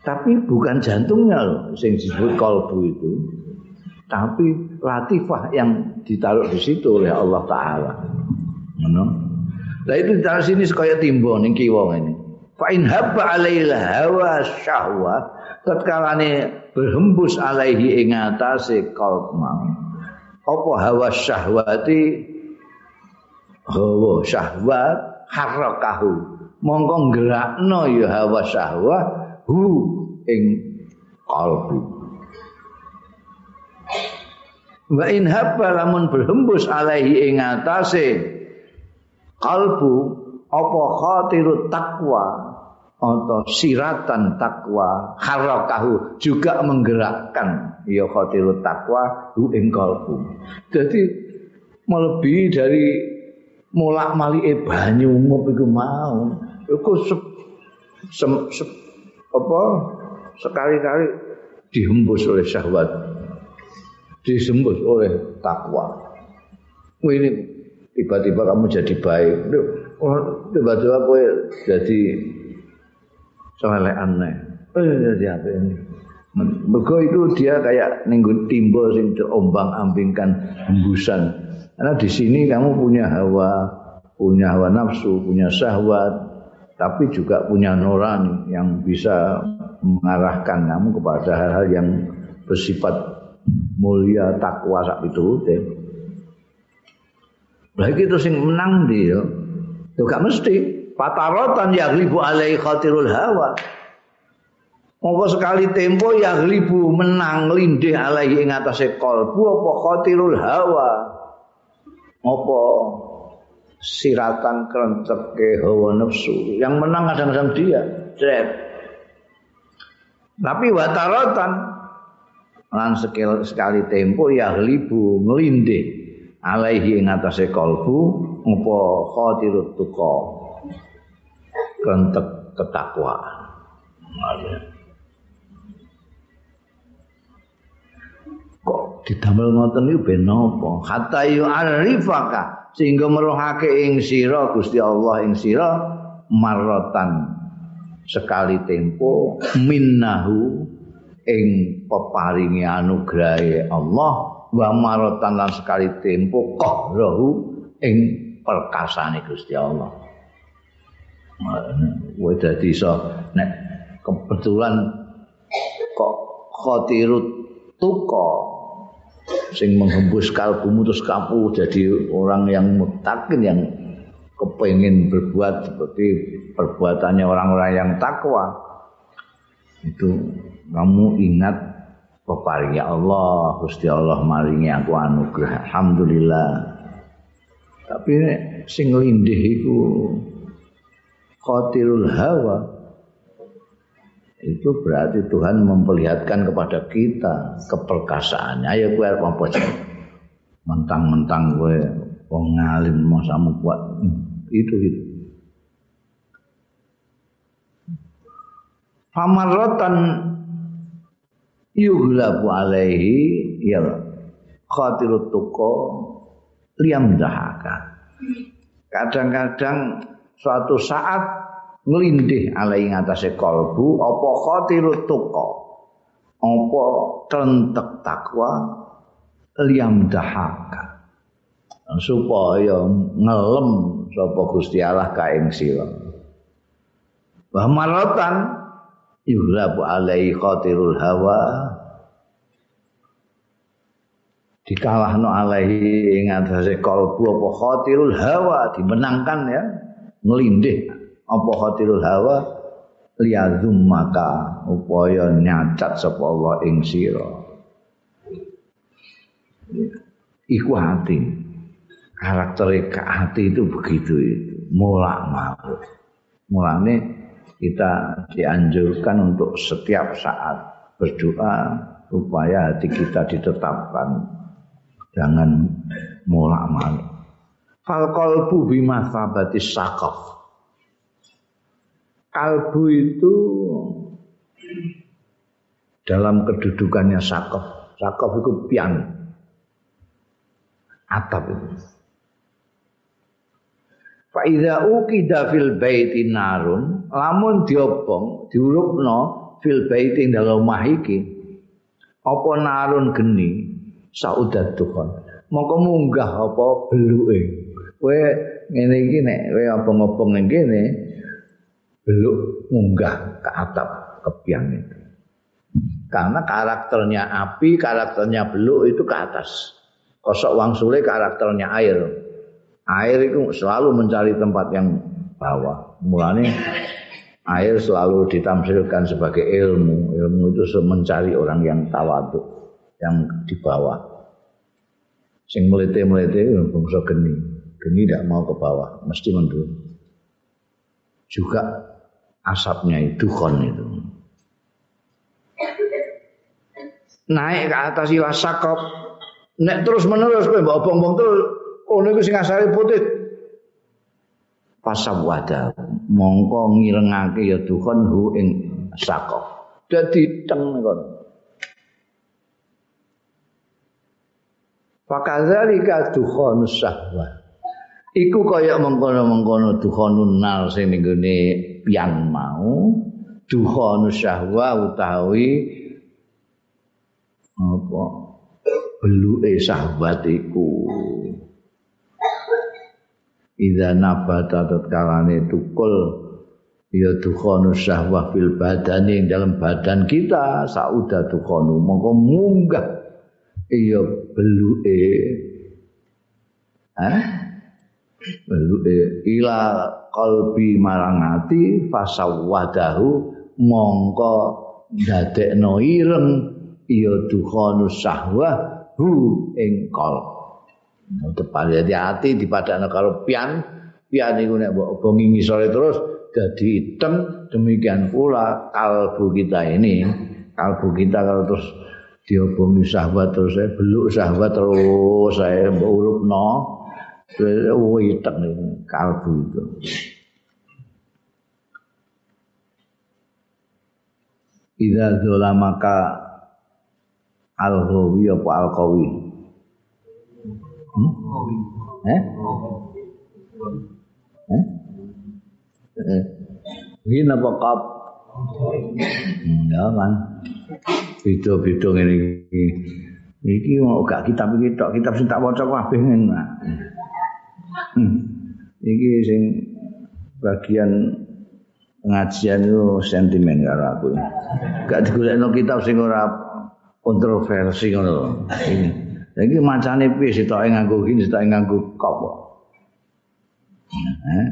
Tapi bukan jantungnya loh sing disebut kalbu itu. Tapi latifah yang ditaruh di situ oleh Allah taala. Ngono. Lah itu ditaruh sini sekaya timbo ning kiwa ini. Fa in habba alaihi hawa syahwa tatkala berhembus alaihi ing atase qalb apa hawa syahwati hawa syahwat harakahu mongko gerakno ya hawa syahwat hu ing qalbu wa in habba lamun berhembus alaihi ing atase qalbu apa khatirut taqwa atau siratan takwa harakahu juga menggerakkan ya khatirut takwa hu ing kalbu. Jadi melebihi dari mulak mali e banyu ngup iku mau iku se, se, se, apa sekali-kali dihembus oleh syahwat disembus oleh takwa ini tiba-tiba kamu jadi baik tiba-tiba kowe jadi soleh aneh. Eh jadi apa ini? Mergo itu dia kayak ninggu timbul sing terombang-ambingkan hembusan. Karena di sini kamu punya hawa, punya hawa nafsu, punya syahwat, tapi juga punya nurani yang bisa mengarahkan kamu kepada hal-hal yang bersifat mulia, takwa sak itu. Baik itu sing menang dia. Itu gak mesti. Fataratan yaghlibu alai khatirul hawa. Monggo sekali tempo yaghlibu menang lindih alaihi ing atase kalbu apa khatirul hawa. Apa siratan kerenceke hawa nafsu. Yang menang kadang-kadang dia. Cret. Tapi wataratan lan sekali, sekali tempo yaghlibu nglindih alaihi ing atase kalbu apa khatirut tuqa kentek ketakwaan didamel ngoten niku ben napa hatta yu'arifaka sehingga meruhake ing sira Gusti Allah ing sira marratan sekali tempo minnahu ing peparingi anugrahe Allah wa marratan lan sekali tempo qahrahu ing perkasane Gusti Allah. Wae dadi iso nek kebetulan kok khotirut tuko sing menghembus kalbumu terus kamu jadi orang yang mutakin yang kepingin berbuat seperti perbuatannya orang-orang yang takwa. Itu kamu ingat peparingi Allah Gusti Allah maringi aku anugerah. Alhamdulillah. Tapi sing lindih iku khotirul hawa itu berarti Tuhan memperlihatkan kepada kita keperkasaannya ayo kowe arep apa mentang-mentang kowe wong ngalim masamu kuat. Itu itu. Famarrotan yughlabu alaihi ya khatirut tuqa liam dahaka kadang-kadang suatu saat nglindih alai ngatasé kalbu apa khatirut tuqa? Apa takwa? Liam dahaka. Supaya ngelem sapa Gusti Allah ka ing sira. Wa alaihi khatirul hawa. Dikalahno alaihi ing atase kalbu apa khatirul hawa dimenangkan ya nglindih apa khatirul hawa? Liyazum maka upaya nyacat sapa Allah ing sira. Iku hati. Karakter hati itu begitu itu. Mulak malik mulane kita dianjurkan untuk setiap saat berdoa supaya hati kita ditetapkan. Jangan mulak malik fal qalbu bima sabati sakaf kalbu itu dalam kedudukannya sakaf sakaf itu pian atap itu Fa idza uqida fil baiti narun, lamun diobong, diurupno fil baiti dalam omah iki. Apa narun geni saudat tuhon. Mongko munggah apa beluke. Kowe ngene iki nek apa ngobong ning beluk munggah ke atap kepiang itu. Karena karakternya api, karakternya beluk itu ke atas. Kosok wangsule karakternya air. air itu selalu mencari tempat yang bawah. Mulanya air selalu ditamsilkan sebagai ilmu. Ilmu itu mencari orang yang tawaduk, yang di bawah. Sing melete-melete bangsa geni. Geni tidak mau ke bawah, mesti mundur. Juga asapnya itu kon itu. Naik ke atas ilah sakop. Nek terus menerus kowe mbok obong terus Oh niku sing asale putih. Pasawada mongko ngirengake ya dukhon hu ing sakof. Dadi teng kon. Fakadzalika dukhon sahwa. Iku kaya mengkono-mengkono dukhonun nar sing ning pian mau. Dukhon syahwa utawi apa beluke sahabat iku. Iza nabata tatkalane tukul ya dukhonu syahwah fil badani dalam badan kita sauda dukhonu mongko munggah iya beluke eh ila qalbi marang ati fasawadahu mongko dadekno ireng iya dukhonu syahwah hu ing qalbi depan jadi hati dipadakno karo pian. Pian iku nek mbok bongi ngisore terus jadi hitam demikian pula kalbu kita ini. Kalbu kita kalau terus diobongi sahabat terus saya beluk sahabat terus saya urupno terus witek kalbu itu Ida maka al-ghawi apa al-qawi? Hmm? Eh? Eh? Eh? Ini apa kap? Ya kan. Beda-beda ngene iki. Iki mau gak kitab iki tok, kitab sing tak waca kabeh ngene. Hmm. Iki sing bagian pengajian itu sentimen karo aku. Gak digolekno kitab sing ora kontroversi ngono. Iki macane piye sitoke nganggo gini, sitoke nganggo kop. Eh,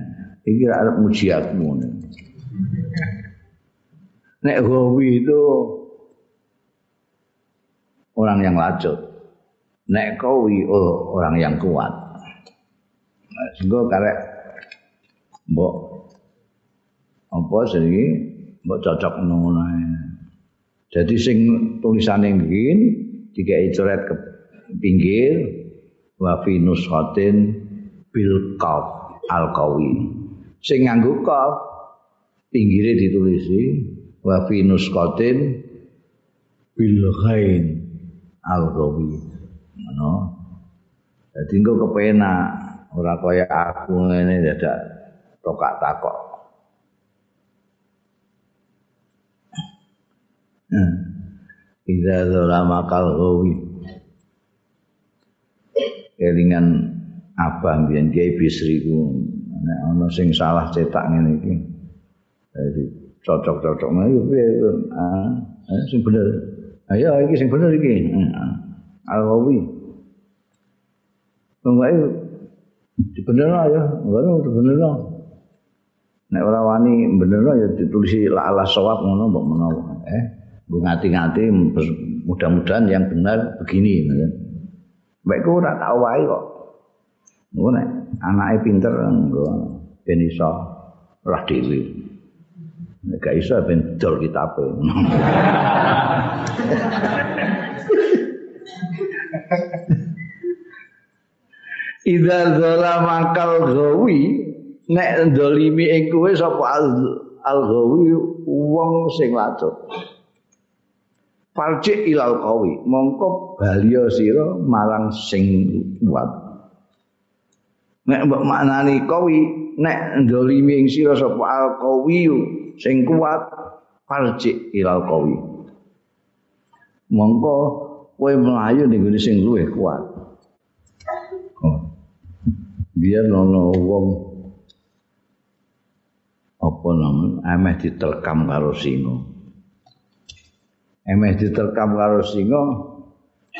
iki arep muji aku Nek hobi itu orang yang lacut. Nek kawi oh, orang yang kuat. Sehingga karek mbok apa sih mbok cocok ngono Jadi sing tulisane ngene dikai coret ke pinggir wa fi nushatin bil qaf al qawi. Sing nganggo qaf pinggire ditulisi wa fi nushatin bil ghain al qawi. Ngono. Dadi engko kepenak ora kaya aku ngene dadak tokak takok. Iza zolama kalhowi. Kelingan abah Bian kiai bisri ku ada sing salah cetak ini Jadi cocok-cocok Ayo ah, eh, Sing bener. Ayo iki sing bener iki. Al-Ghawi Enggak itu Bener lah ya Enggak itu bener lah Nek ora wani bener ya ditulisi la ala sawab ngono mbok menawa eh ngati-ngati mudah-mudahan yang benar begini ya. Baik ku ora tau wae kok. Ngono nek anake pinter nggo ben iso roh dhewe. Nek gak iso ben dol kitabe. <laughs> Idza zalama kal gawi nek ndolimi ing kowe sapa al gawi wong sing lacut. Falci ilal kawi mongko balio sira marang sing kuat nek mbok maknani kawi nek ndolimi ing sira sapa al kawi sing kuat falci ilal kawi mongko kowe mlayu ning gone sing luwih kuat. Biar nono wong apa namanya ameh diterkam karo singo emeh diterkam karo singa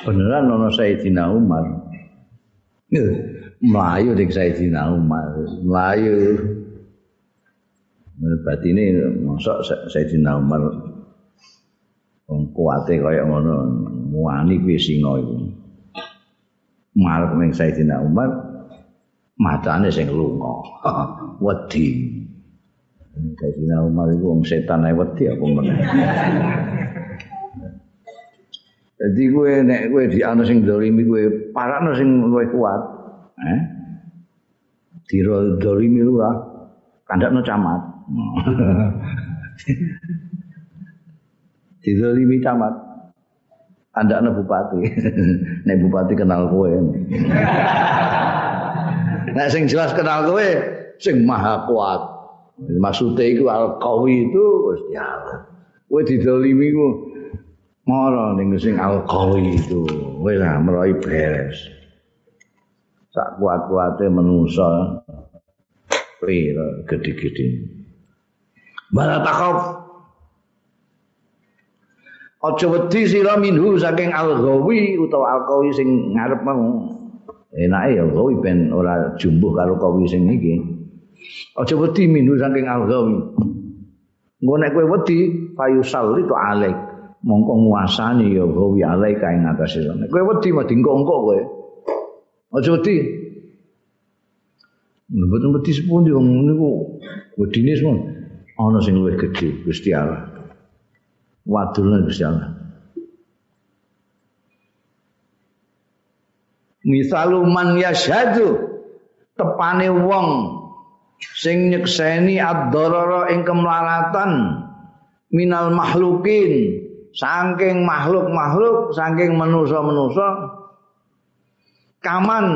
beneran ana Sayyidina Umar. Melayu ning Sayyidina Umar melayu berarti ini masuk Sayyidina Umar kuwate kaya ngono muani kuwi singa iku. Marep ning Sayyidina Umar matane sing lunga <laughs> wedi Sayyidina Umar iku wong setan ae wedi apa meneh <laughs> Jadi gue nek gue di anu sing dolimi gue parano sing luwih kuat. Eh? Di dolimi lu lah. Kandakno camat. <laughs> di dolimi camat. Kandakno bupati. nek bupati kenal gue. Nek sing jelas kenal gue sing maha kuat. Maksudnya itu al-qawi itu Gusti Allah. Kowe didolimi ku Mara ning sing alqawi itu wis lah meroi beres. Sak kuat-kuate manusa pira gede-gede. Bala takhaf. Aja wedi sira minhu saking alqawi utawa alqawi sing ngarep mau. Enake ya alqawi ben ora jumbuh karo qawi sing iki. Aja wedi minhu saking alqawi. Engko nek kowe wedi fayusal itu alaik. mongko nguasani ya gawe alaika ing atase sira. Kowe wedi mau dingko-engko kowe. Aja wedi. Mboten wedi sepundi wong niku wedine semua ana sing luwih gedhe Gusti Allah. Wadulna Gusti Allah. Misaluman yashadu tepane wong sing nyekseni ad-darara ing kemlaratan minal makhlukin saking makhluk-makhluk saking manusa-manusa kaman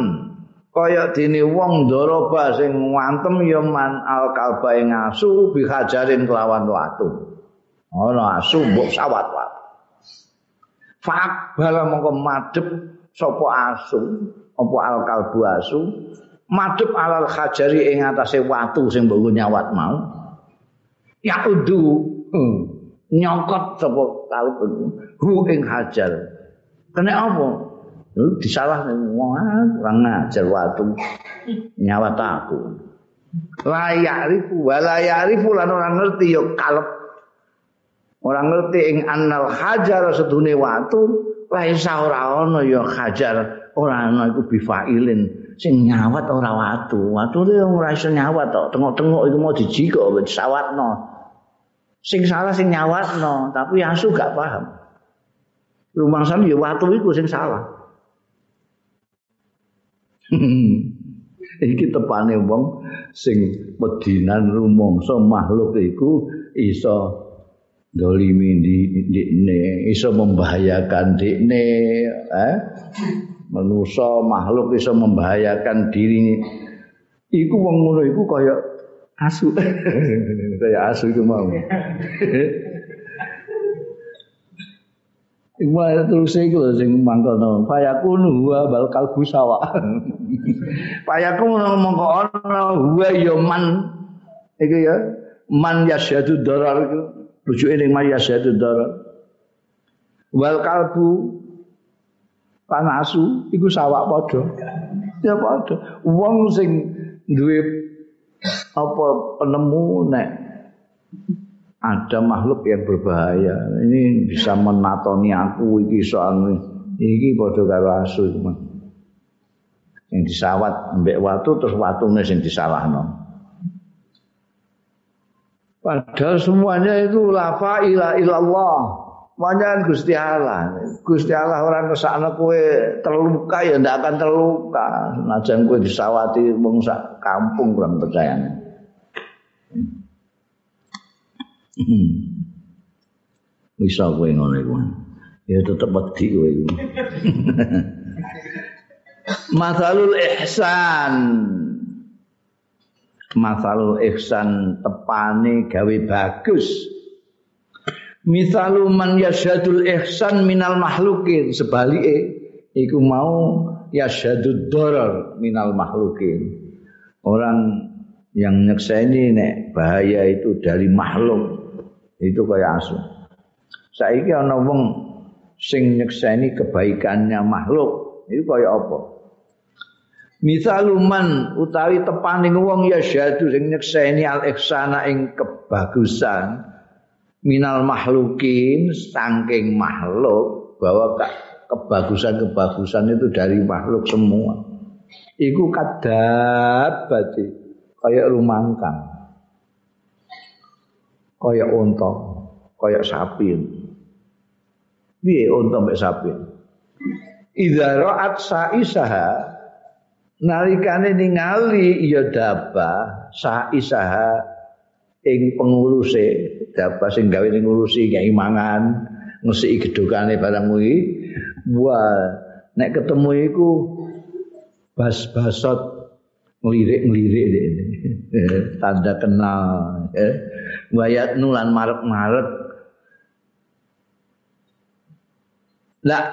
kaya dene wong ndoroba sing ngantem ya man al kalba ing asu bihajarin kelawan watu. Ana asu mbok sawat watu fak bala mongko madhep sapa asu apa al kalbu asu madhep alal hajari ing atase watu sing mbok nyawat mau ya udu hmm. nyokot sapa kalbu hu ing hajar kena apa disalah kurang ngajar waktu nyawa aku. Layak rifu, walayak rifu lan orang ngerti yo kalep. Orang ngerti ing annal hajar sedune watu, laisa ora ana ya hajar, ora ana iku bifailin sing nyawat ora watu. Watu itu ora iso nyawat tok, tengok-tengok iku mau dijikok disawatno. Sing salah sing nyawatno, tapi asu gak paham. Rumah sana ya watu iku sing salah. <laughs> iki tepane wong sing medinan rumangsa makhluk iku iso dolimi dikne iso membahayakan dikne eh? Manusa makhluk iso membahayakan diri. Iku wong ngono iku kaya asu. <laughs> Kaya asu iku mau. <laughs> Iku terus iku lho sing mangkono. Fayakunu huwa bal kalbu sawa. Fayakunu <laughs> mongko ana huwa ya man. Iku ya man yasyadu darar iku rujuke ning yasyadu darar. Wal kalbu panasu iku sawa padha. Ya padha. Wong sing duwe apa penemu nek ada makhluk yang berbahaya. Ini bisa menatoni aku iki soal iki padha karo asu iki. Sing disawat mbek watu terus watune sing disalahno. Padahal semuanya itu lafa ila ilallah. Semuanya Gusti Allah. Gusti Allah orang ke sana kue terluka ya ndak akan terluka. Senajan kue disawati wong sak kampung kurang percaya. Bisa kowe ngono iku. Ya tetep wedi kowe iku. <laughs> Masalul ihsan. Masalul ihsan tepane gawe bagus. Misalu man yasyadul ihsan minal makhlukin sebalike iku mau yasyadud darar minal makhlukin. Orang yang nyekseni nek bahaya itu dari makhluk itu kaya asu. Saiki ana wong sing nyekseni kebaikannya makhluk, itu kaya apa? Misaluman utawi tepaning wong ya syadu sing nyekseni al ihsana ing kebagusan minal makhlukin saking makhluk bahwa kebagusan-kebagusan itu dari makhluk semua. Iku kadab berarti kayak rumangkang. kaya unta, kaya sapi. Piye unta mek sapi? Idza ra'at sa'isaha nalikane ningali ya daba sa'isaha ing penguruse daba sing gawe ning ngurusi nyai mangan ngesi gedhokane barang kuwi. Wah nek ketemu iku bas-basot ngelirik-ngelirik ini. <laughs> Tanda kenal wayat nulan marek-marek lah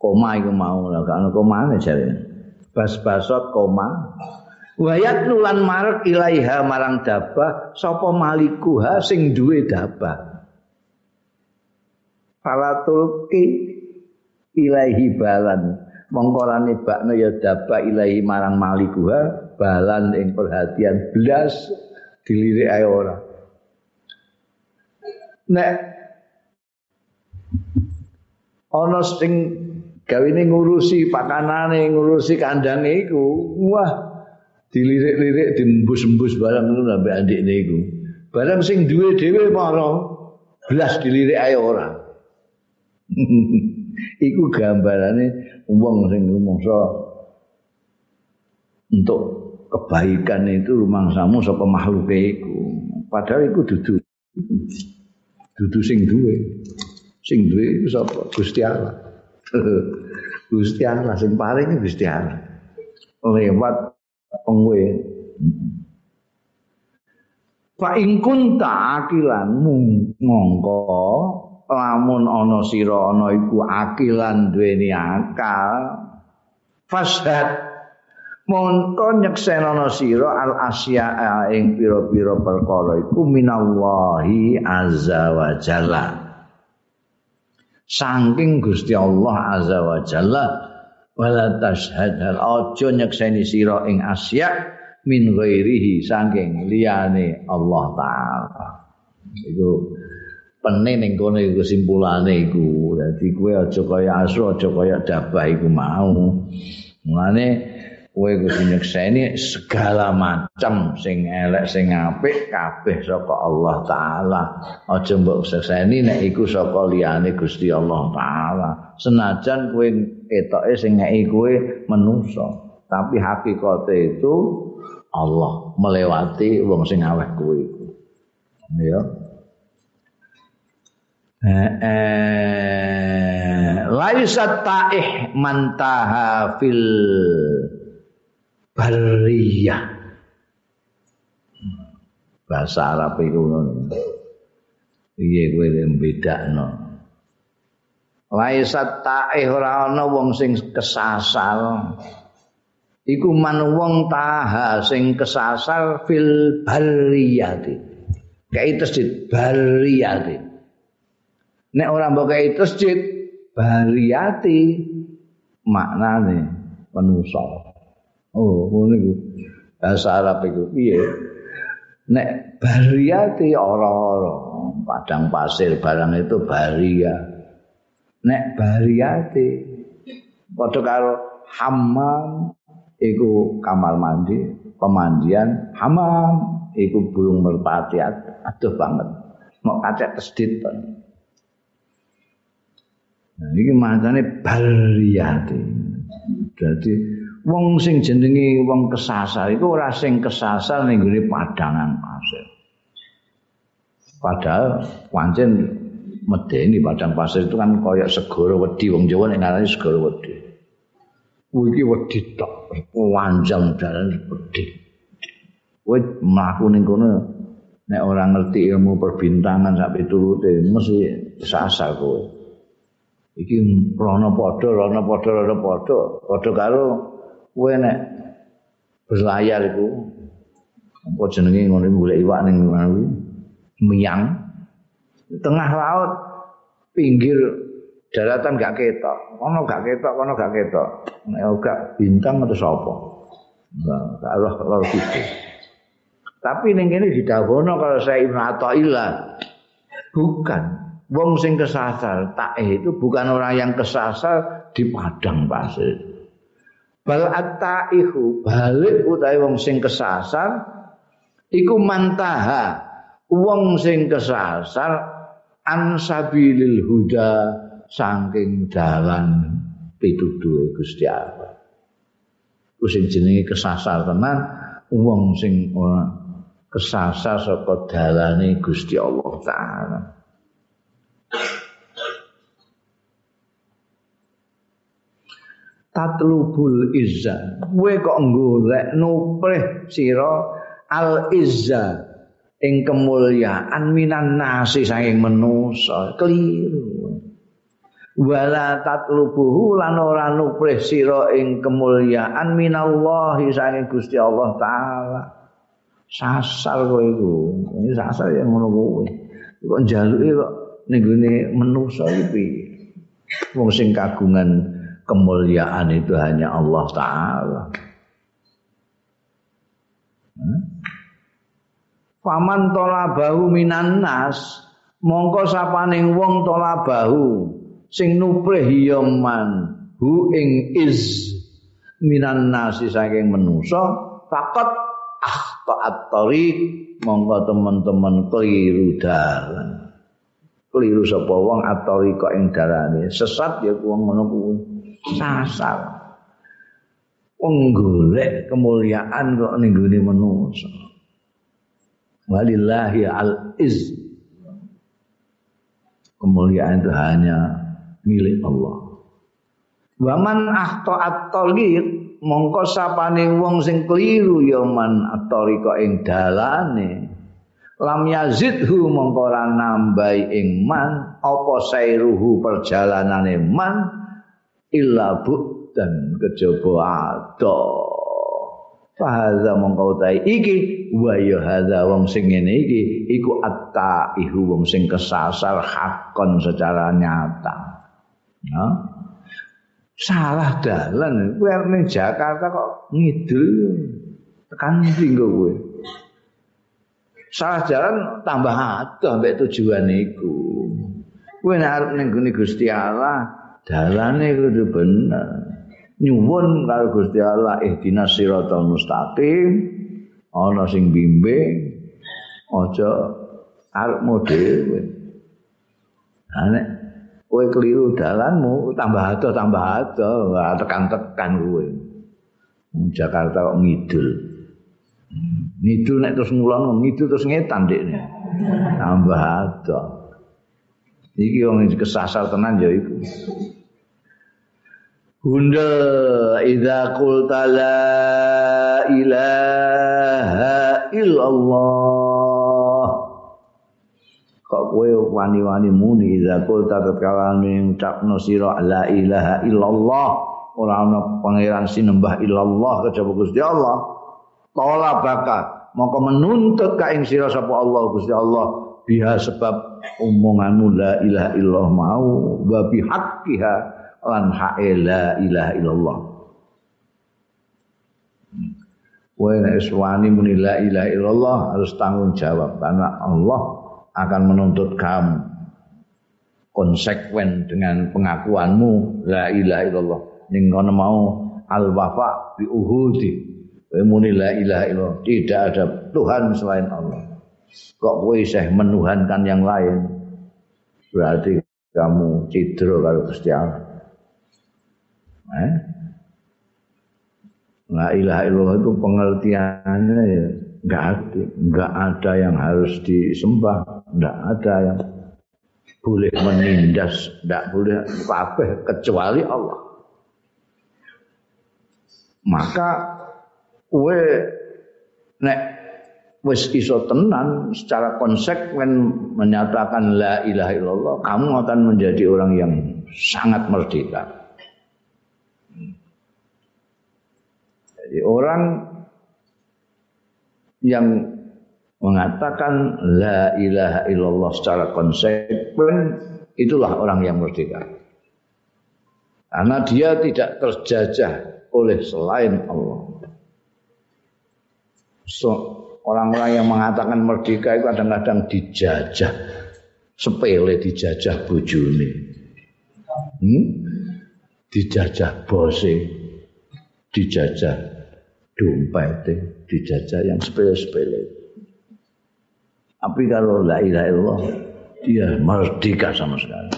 koma iku mau lah kan koma jare bas-basot koma. Wayat nulan marek ilaiha marang dabah sapa malikuha sing duwe dabah? Falatulki ilaihi balan. Mongkorane bakno ya daba ilahi marang malikuha balan ing perhatian blas dilirik ae ora. Nek ana sing gawene ngurusi pakanane ngurusi kandange iku wah dilirik-lirik diembus-embus barang ngono sampe andikne iku. Barang sing duwe dhewe para blas dilirik ae ora. <laughs> Iku gambarane wong sing rumangsa untuk kebaikan itu rumangsamu sapa makhluke iku. Padahal iku dudu. Dudu sing duwe. Sing duwe iku sapa? Gusti Allah <laughs> Gusti Allah sing paling Gusti Allah lewat pengwe. Fa ing kunta akilan mongko lamun ana sira ana iku akilan duweni akal fashad mongko nyeksenono sira al asya ing pira-pira perkara iku minallahi azza wa jalla saking Gusti Allah azza wa jalla wala tashhad aja nyekseni sira ing asya min ghairihi saking liyane Allah taala. Iku pene ning kono iku kesimpulane iku. Dadi kowe aja kaya asu aja kaya dabah iku mau. Mulane kowe kudu nyekseni segala macam sing elek sing apik kabeh saka Allah taala aja mbok sekseni nek iku saka liyane Gusti Allah taala senajan kowe etoke sing ngeki kowe menungso tapi hakikate itu Allah melewati wong sing aweh kuwi iku. Ya. Eh, eh, laisa ta'ih mantaha fil bariyah. Bahasa Arab itu ngono. Piye kowe mbedakno? Laisa ta'ih ora ana wong sing kesasar. iku man wong taha sing kesasar fil bariyati kai tasjid bariyati nek ora mbok kai tasjid bariyati maknane manusa oh ngono iku bahasa Arab iku piye nek bariyati ora-ora padang pasir barang itu baria nek bariyati padha karo hammam iku kamar mandi, pemandian, hamam, iku burung merpati aduh banget. Mau kacek tesdit kan. Nah, ini maknanya bariyati. Jadi, wong sing jenengi wong kesasar, itu ora sing kesasar ning gone padangan pasir. Padahal pancen medeni padang pasir itu kan koyok segoro wedi. Wong Jawa nek ngarani segoro wedi. iki wedi tok. Wanjang dalan wedi. Kowe mlaku ning kono nek ora ngerti ilmu perbintangan sak piturute mesti sasar kowe. Iki rono padha rono padha rono padha. Padha karo kowe nek berlayar iku apa jenenge ngono golek iwak ning miang tengah laut pinggir daratan gak ketok. Ono gak ketok, ono gak ketok. Nek gak bintang atau sapa? Gak roh roh gitu. Tapi ning kene didhawuhno kalau saya Ibnu Athaillah. Bukan wong sing kesasar, tak itu bukan orang yang kesasar di padang pasir. Bal ataihu balik utahe wong sing kesasar iku mantaha wong sing kesasar ansabilil huda saking dalan pituduhe Gusti Allah. Ku sing jenenge kesasar tenan wong sing kesasar saka dalane Gusti Allah taala. Tatlubul izza. Kowe kok golek nuprih sira al izza ing kemuliaan minan nasi saking manusa. Keliru. wala tatlubuhu lan ora nuprih sira ing kemuliaan minallahi saking Gusti Allah taala sasar kowe iku ini sasar yang ngono kowe kok njaluke kok ning gone manusa iki wong sing kagungan kemuliaan itu hanya Allah taala. Hmm? Faman tolabahu minan nas mongko sapaning wong tolabahu sing nuprih ya hu ing iz minan nasi saking manusa faqat akhta at-tariq monggo teman-teman keliru dalan. Keliru sapa wong atorika ing dalane sesat ya wong ngono kuwi sasar. Wong kemuliaan kok ning gone manusa walillahi al iz kemuliaan itu hanya milik Allah. Waman ahta at-tariq mongko sapane wong sing keliru ya man at-tariqa ing dalane. Lam yazidhu mongko ora nambahi ing man apa sairuhu man illa bu dan kejaba ada Fahadha mongkau tai iki wa ya hadha wong sing ngene iki iku atta ihu wong sing kesasar hakon secara nyata. Ya. Salah dalan kowe ning Jakarta kok ngidul tekan ndi kowe. Salah jalan tambah adoh mbek tujuan iku. Kowe nek arep ning Gusti Allah dalane kudu bener. nyuwun karo Gusti Allah ihdinas siratal mustaqim. Ana sing bimbing aja arep dhewe nek kowe keliru dalanmu tambah ado tambah ado tekan-tekan kowe. Jakarta kok ngidul. Ngidul nek terus ngulon ngidul terus ngetan dekne tambah ado iki wong kesasar tenan ya iku. Bunda idza qulta la ilaha illallah. Kok kowe wani-wani muni idza qulta tatkala ngucapno sira la ilaha illallah. Ora ana pangeran sinembah illallah kejaba Gusti Allah. Tola baka mongko menuntut ka ing sira sapa Allah Gusti Allah biha sebab omonganmu la ilaha illallah mau wa bihaqqiha lan hae la ilaha illallah. Kowe nek wani muni la ilaha illallah harus tanggung jawab karena Allah akan menuntut kamu konsekuen dengan pengakuanmu la ilaha illallah. Ning kono mau al wafa bi uhudi. Muni la ilaha illallah, tidak ada Tuhan selain Allah. Kok kowe isih menuhankan yang lain? Berarti kamu cidro kalau Gusti Allah. Eh? La ilaha illallah itu pengertiannya ya enggak ada, enggak ada yang harus disembah, enggak ada yang boleh menindas, enggak boleh apa kecuali Allah. Maka we nek wis iso tenan secara konsekuen menyatakan la ilaha illallah, kamu akan menjadi orang yang sangat merdeka. Jadi orang yang mengatakan la ilaha illallah secara konsekuen itulah orang yang merdeka. Karena dia tidak terjajah oleh selain Allah. So, orang-orang yang mengatakan merdeka itu kadang-kadang dijajah sepele dijajah bojone. Hmm? Dijajah bose, dijajah dompet dijajah yang sepele-sepele. Tapi kalau la ilaha illallah dia merdeka sama sekali.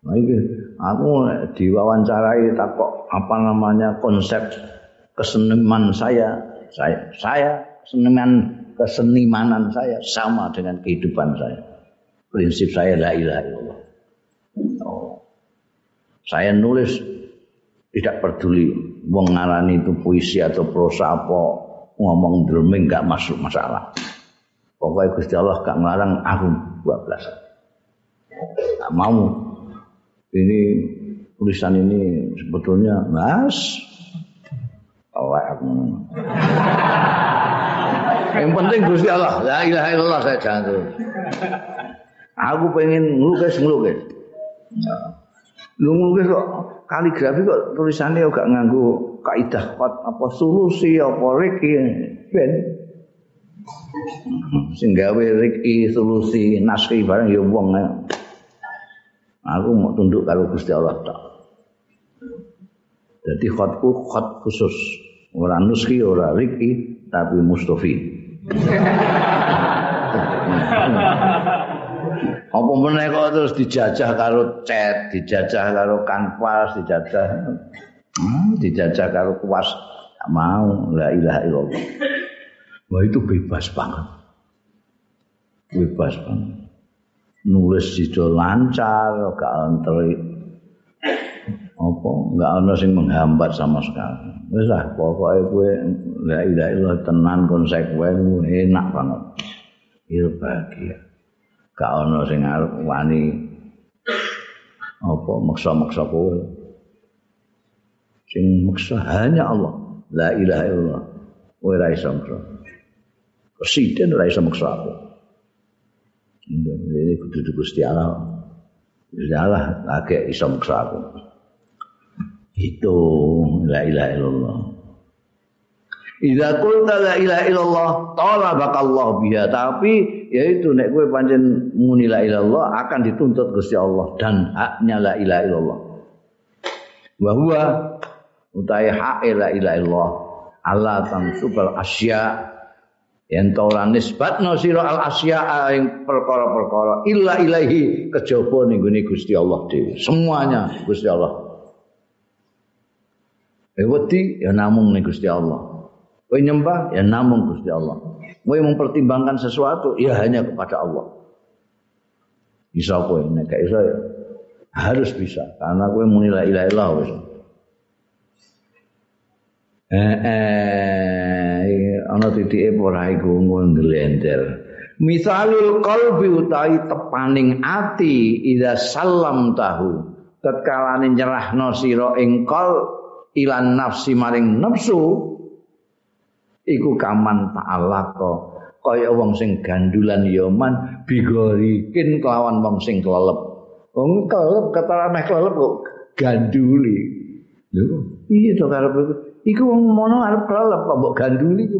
Nah ini aku diwawancarai takok apa namanya konsep keseniman saya, saya, saya seniman kesenimanan saya sama dengan kehidupan saya. Prinsip saya la ilaha illallah. Oh. Saya nulis tidak peduli wong ngarani itu puisi atau prosa apa ngomong drumming enggak masuk masalah. Pokoknya Gusti Allah gak ngarang aku 12. Gak mau. Ini tulisan ini sebetulnya mas awak Yang penting Gusti Allah, la ilaha illallah saya jangan Aku pengen ngelukis ngelukis. Lu ngelukis kok kaligrafi kok tulisannya gak nganggu kaidah kot apa solusi apa riki. Ben. Sing gawe riki solusi naskhi bareng ya wong aku mau tunduk karo Gusti Allah tok jadi khotku khot khusus ora nuski ora riki tapi mustofi <laughs> Apa meneh kok terus dijajah karo chat, dijajah karo kanvas, dijajah hmm, dijajah karo kuas. Gak mau, la ilaha illallah. Wah itu bebas banget. Bebas banget. Nulis sido lancar, gak antri apa enggak ana sing menghambat sama sekali. Wis lah pokoke kowe la ilaha illallah tenan konsekuen enak banget. Il bahagia. Gak ana sing arep wani apa maksa-maksa kowe. Sing maksa hanya Allah. La ilaha illallah. Kowe ra iso maksa. Presiden ra iso maksa aku. Ini kudu Gusti Allah. Gusti Allah lagi iso maksa aku. Itu la ilaha illallah Idza qulta la ilaha illallah talabaka Allah biha tapi yaitu nek kowe pancen muni la ilallah akan dituntut Gusti Allah dan haknya la ilaha illallah. Wa huwa utai hak la ilaha illallah Allah tansubal asya yen to ora nisbatno sira al asya ing perkara-perkara illa ilahi kejaba ning Gusti Allah dhewe. Semuanya Gusti Allah. Kowe wedi ya namung ning Gusti Allah. Kowe nyembah ya namung Gusti Allah. Kowe mempertimbangkan sesuatu ya hanya kepada Allah. Bisa kowe nek gak iso ya harus bisa karena kowe muni la ilaha illallah. Eh eh ana titike ora iku nglender. Misalul qalbi utawi tepaning ati ida salam tahu tatkala nyerahno sira ing qalbi ilan nafsi maring nafsu iku kaman ta'alaka kaya wong sing gandulan yoman bigorikin kelawan wong sing kelelep. Wong kelelep ketara meh kelelep kok ganduli. Lho iya to karep iku. Wong mono arep kelelep kok mbok ganduli ku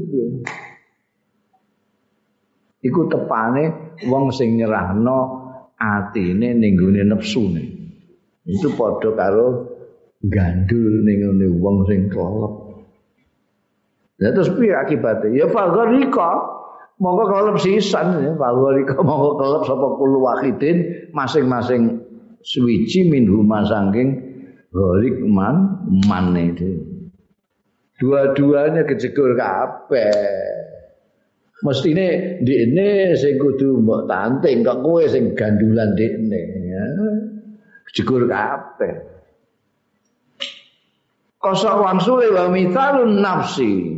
iku tepane wong sing nyerahno atine ning gone nafsune. Itu padha karo gandul ning ngene wong sing kelep. Ya terus piye akibate? Ya fagharika monggo kelep sisan ya fagharika monggo kelep sapa kulo wahidin masing-masing suwiji min huma saking gharik man mane Dua-duanya kejegur kabeh. Mestine ndekne sing kudu mbok tanting kok kowe sing gandulan ndekne ya. Kejegur kabeh. Kosok wangsule wa mithalun nafsi.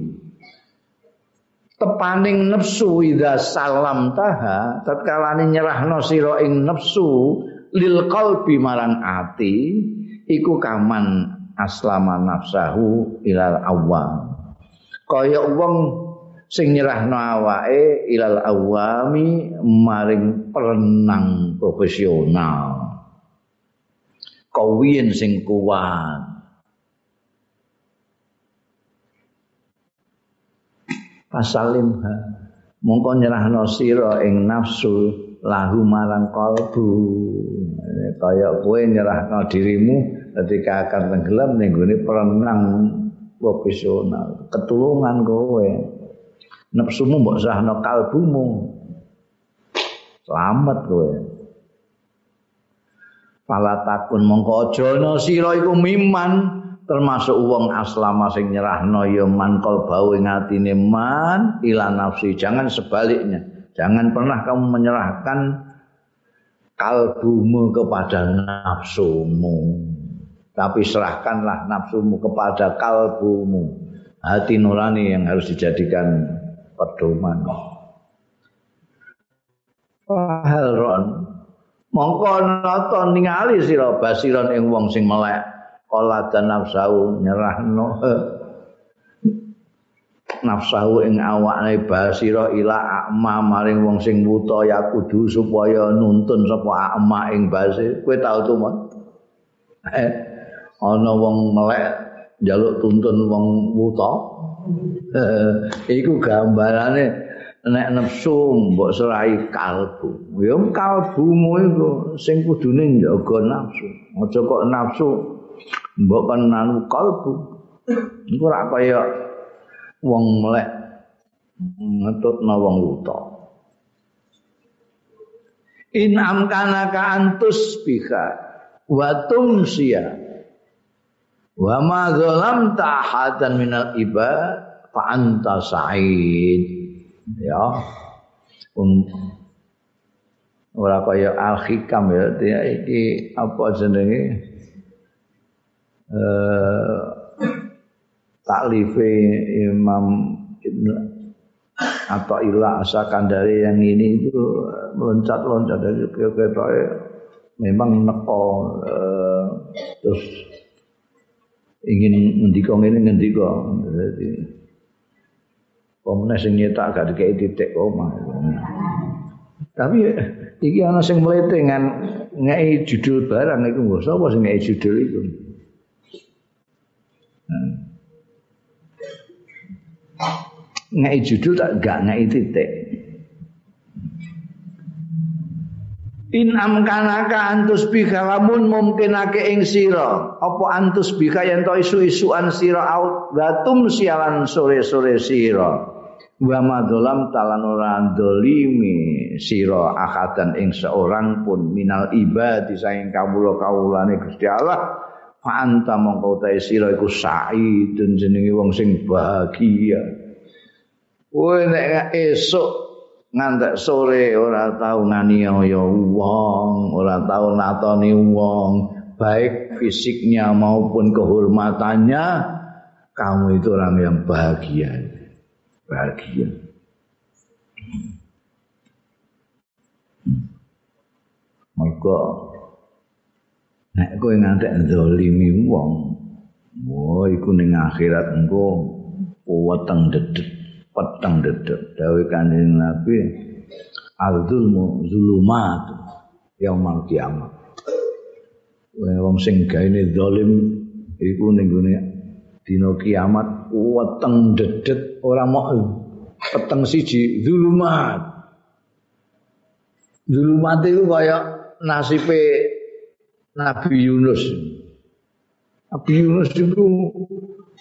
Tepaning nafsu idza salam taha tatkala nyerahno sira ing nafsu lil qalbi marang ati iku kaman aslama nafsahu ilal awam. Kaya wong sing nyerahno awake ilal awami maring perenang profesional. Kawin sing kuat fasalimha mongko nyerahno sira ing nafsu lahu marang kalbu. Kaya kowe nyerahno dirimu ketika akan tenggelam ning gone perenang profesional ketulungan kowe. Nafsumu mbok serahno kalbumu. Selamat kowe. Fala takun mongko aja ana sira iku miman termasuk wong aslama sing nyerahno ya man qalbau ing atine man ila nafsi. Jangan sebaliknya. Jangan pernah kamu menyerahkan kalbumu kepada nafsumu. Tapi serahkanlah nafsumu kepada kalbumu. Hati nurani yang harus dijadikan pedoman. Fahalron mongko nonton ningali sira basiron ing wong sing melek qala dan nafsu nyerahno. Nafsu ing awake basira ila akma maring wong sing wuta ya kudu supaya nuntun sapa akma ing base. Kowe tau to mon? Eh ana wong melek njaluk tuntun wong wuta. Eh, iku gambarane nek nafsu mbok serahi kalbu. Ya kalbumu iku sing kudune njaga nafsu. Aja kok nafsu mbok penan kalbu. Iku ora kaya wong melek ngetutna wong wuta in amkana ka antus bika wa tumsiya. Wa ma zalamta ahadan minal ibad fa anta sa'id. Ya. Um, ora kaya al hikam ya. Iki apa jenenge eh taklife Imam Ibn atau ilah asakan yang ini itu meloncat-loncat dari kereta memang neko eh, terus ingin ngendika ngene ngendika jadi Pemene sing nyetak gak dikei titik koma. Tapi iki ana sing mlete ngan ngei judul barang iku nggo sapa sing ngei judul iku. Ngei judul tak gak ngei titik. In amkanaka antus bika lamun mungkinake ing sira. Apa antus bika yen to isu-isuan sira out? Batum sialan sore-sore sira. Wa madzalam talan ora dolimi sira akadan ing seorang pun minal ibadi saing kawula-kawulane Gusti Allah fa anta mongko ta sira iku saidun jenenge wong sing bahagia kowe nek esuk ngantek sore ora tau nganiaya wong, ora tau natoni wong, baik fisiknya maupun kehormatannya, kamu itu orang yang bahagia. Bahagia. Mergo nek kowe ngantek zalimi wong, wah iku ning akhirat engko weteng dedet peteng dedek dawuh kanjeng Nabi al-zulmu zulumat yaumul kiamat. Wong sing gaene zalim iku ning gone dina kiamat weteng dedet ora mau peteng siji zulumat. Zulumat itu kaya nasibe Nabi Yunus Nabi Yunus itu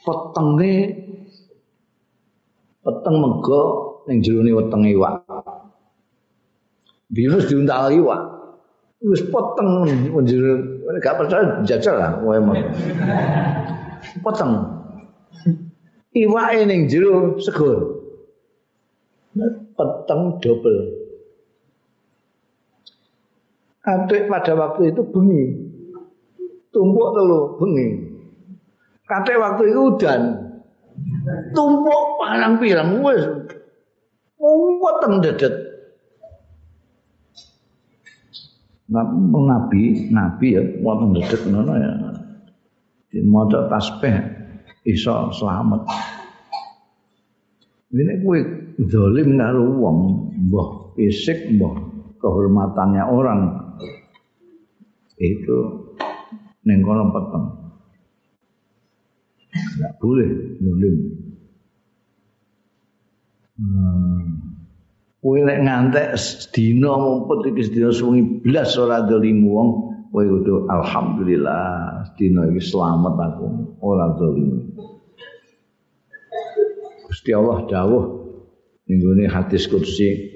petenge peteng mego ning jerone weteng iwak. Virus diuntal iwak. Wis peteng njero gak percaya jajal lah kowe mah. Peteng. Iwake ning jero segur. Peteng double. Adik pada waktu itu bengi. Tumpuk telu bengi. Kate waktu itu udan. tumpuk parang pirang wis weteng dedet. Nabi nabi ya weteng dedet ngono ya. Di maca tasbih iso selamat. Ini kuwi zalim karo wong mbah fisik mbah kehormatannya orang. Itu ning kono peteng Tidak boleh nulim. Hmm. Kowe nek ngantek sedina mumpet iki sedina suwengi blas ora dolim wong, kowe kudu alhamdulillah sedina iki selamat aku ora dolim. Gusti Allah dawuh ning hadis kursi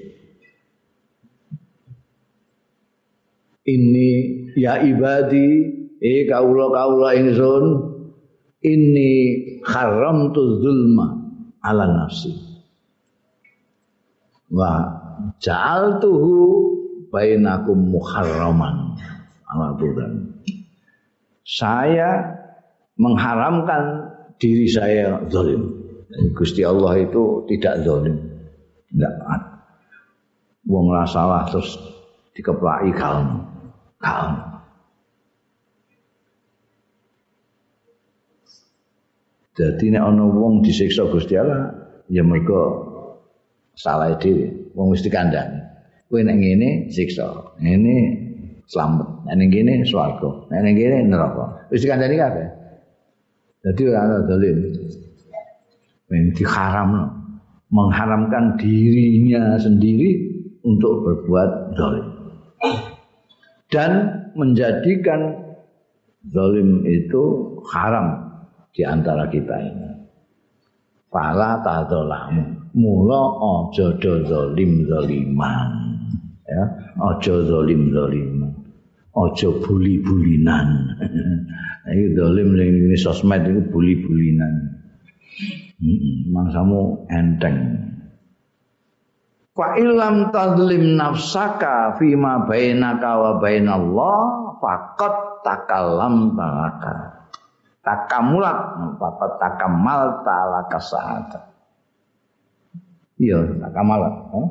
Ini ya ibadi eh kaula-kaula ingsun ini haram tu zulma ala nafsi. Wa ja'al tuhu bainakum muharraman ala tuhan saya mengharamkan diri saya zalim. Gusti Allah itu tidak zalim. Tidak wong salah terus dikeplaki kaum. Kaum Jadi nek ana wong disiksa Gusti Allah, ya mergo salah dhewe. Wong wis dikandhani. Kowe nek ngene siksa, ngene selamat. Nek ning kene swarga, nek ning kene neraka. Wis dikandhani kabeh. Jadi ora ana dalil. Mengharamkan dirinya sendiri untuk berbuat zalim. Dan menjadikan zalim itu haram di antara kita ini. Fala tadzalamu. Mula aja do zalim zaliman. ya aja zalim zalim aja buli bulinan <laughs> iki zalim ning ini sosmed itu buli bulinan mangsamu enteng Fa ilam tadlim nafsaka fima bainaka wa bainallah faqad takallam talaka. Takamulat faqad takamal talaka sa'ata. Iya, takamalat. Oh?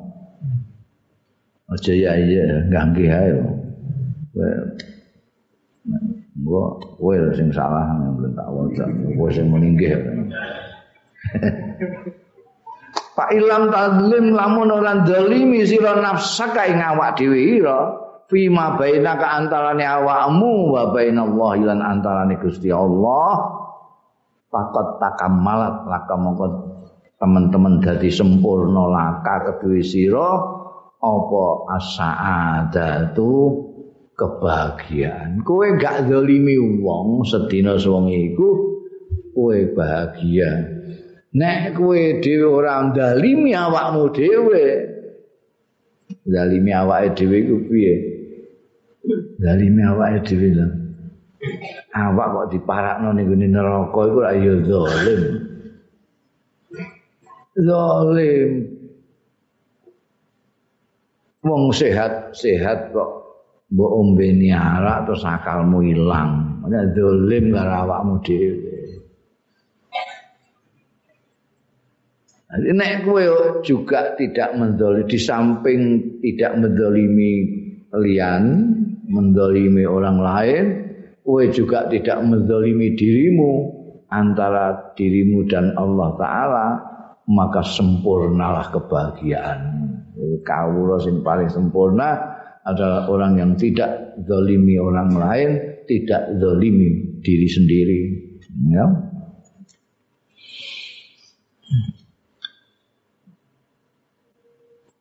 Aja ya iya ganggu ae. Gua kowe sing salah belum tak waca. Kowe sing meninggal. <laughs> Pak ilam tadlim lamun ora dolimi sira nafsaka ing awak dhewe ira fima bainaka antarane awakmu wa bainallahi lan antarane Gusti Allah. Pakot takamalat laka mongko teman-teman dadi sempurna laka kedue sira apa asaadatu kebahagiaan. Kowe gak dolimi wong sedina wong iku kowe bahagia. Nek kowe dhewe ora ndalimi awakmu dhewe ndalimi awake dhewe iku piye ndalimi awake dhewe lho. Awak kok diparakno ning gone neraka iku ora ya zalim. Zalim. Wong sehat-sehat kok mbok ombeni arak terus akalmu ilang. Nek zalim karo awakmu dhewe. Nek kowe juga tidak mendolimi di samping tidak mendolimi lian, mendolimi orang lain, kowe juga tidak mendolimi dirimu antara dirimu dan Allah Taala, maka sempurnalah kebahagiaan. Kawula sing paling sempurna adalah orang yang tidak dolimi orang lain, tidak dolimi diri sendiri. Ya.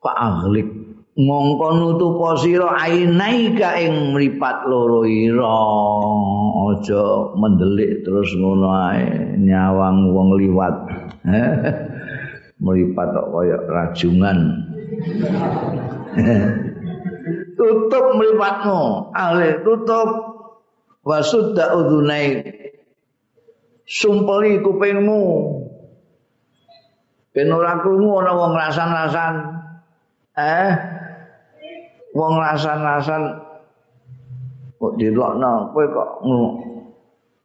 fa'aghlik mongko nutupa sira ainaika ing mripat loro ira. Aja mendelik terus ngono ae nyawang wong liwat. <laughs> Mripat kok kaya rajungan. <laughs> Tutup mripatmu. Ale tutup. Wasudda udunai sumpeli kupingmu. Ben ora krungu ana wong rasan-rasan. Eh wong rasan-rasan kok dilokno kowe kok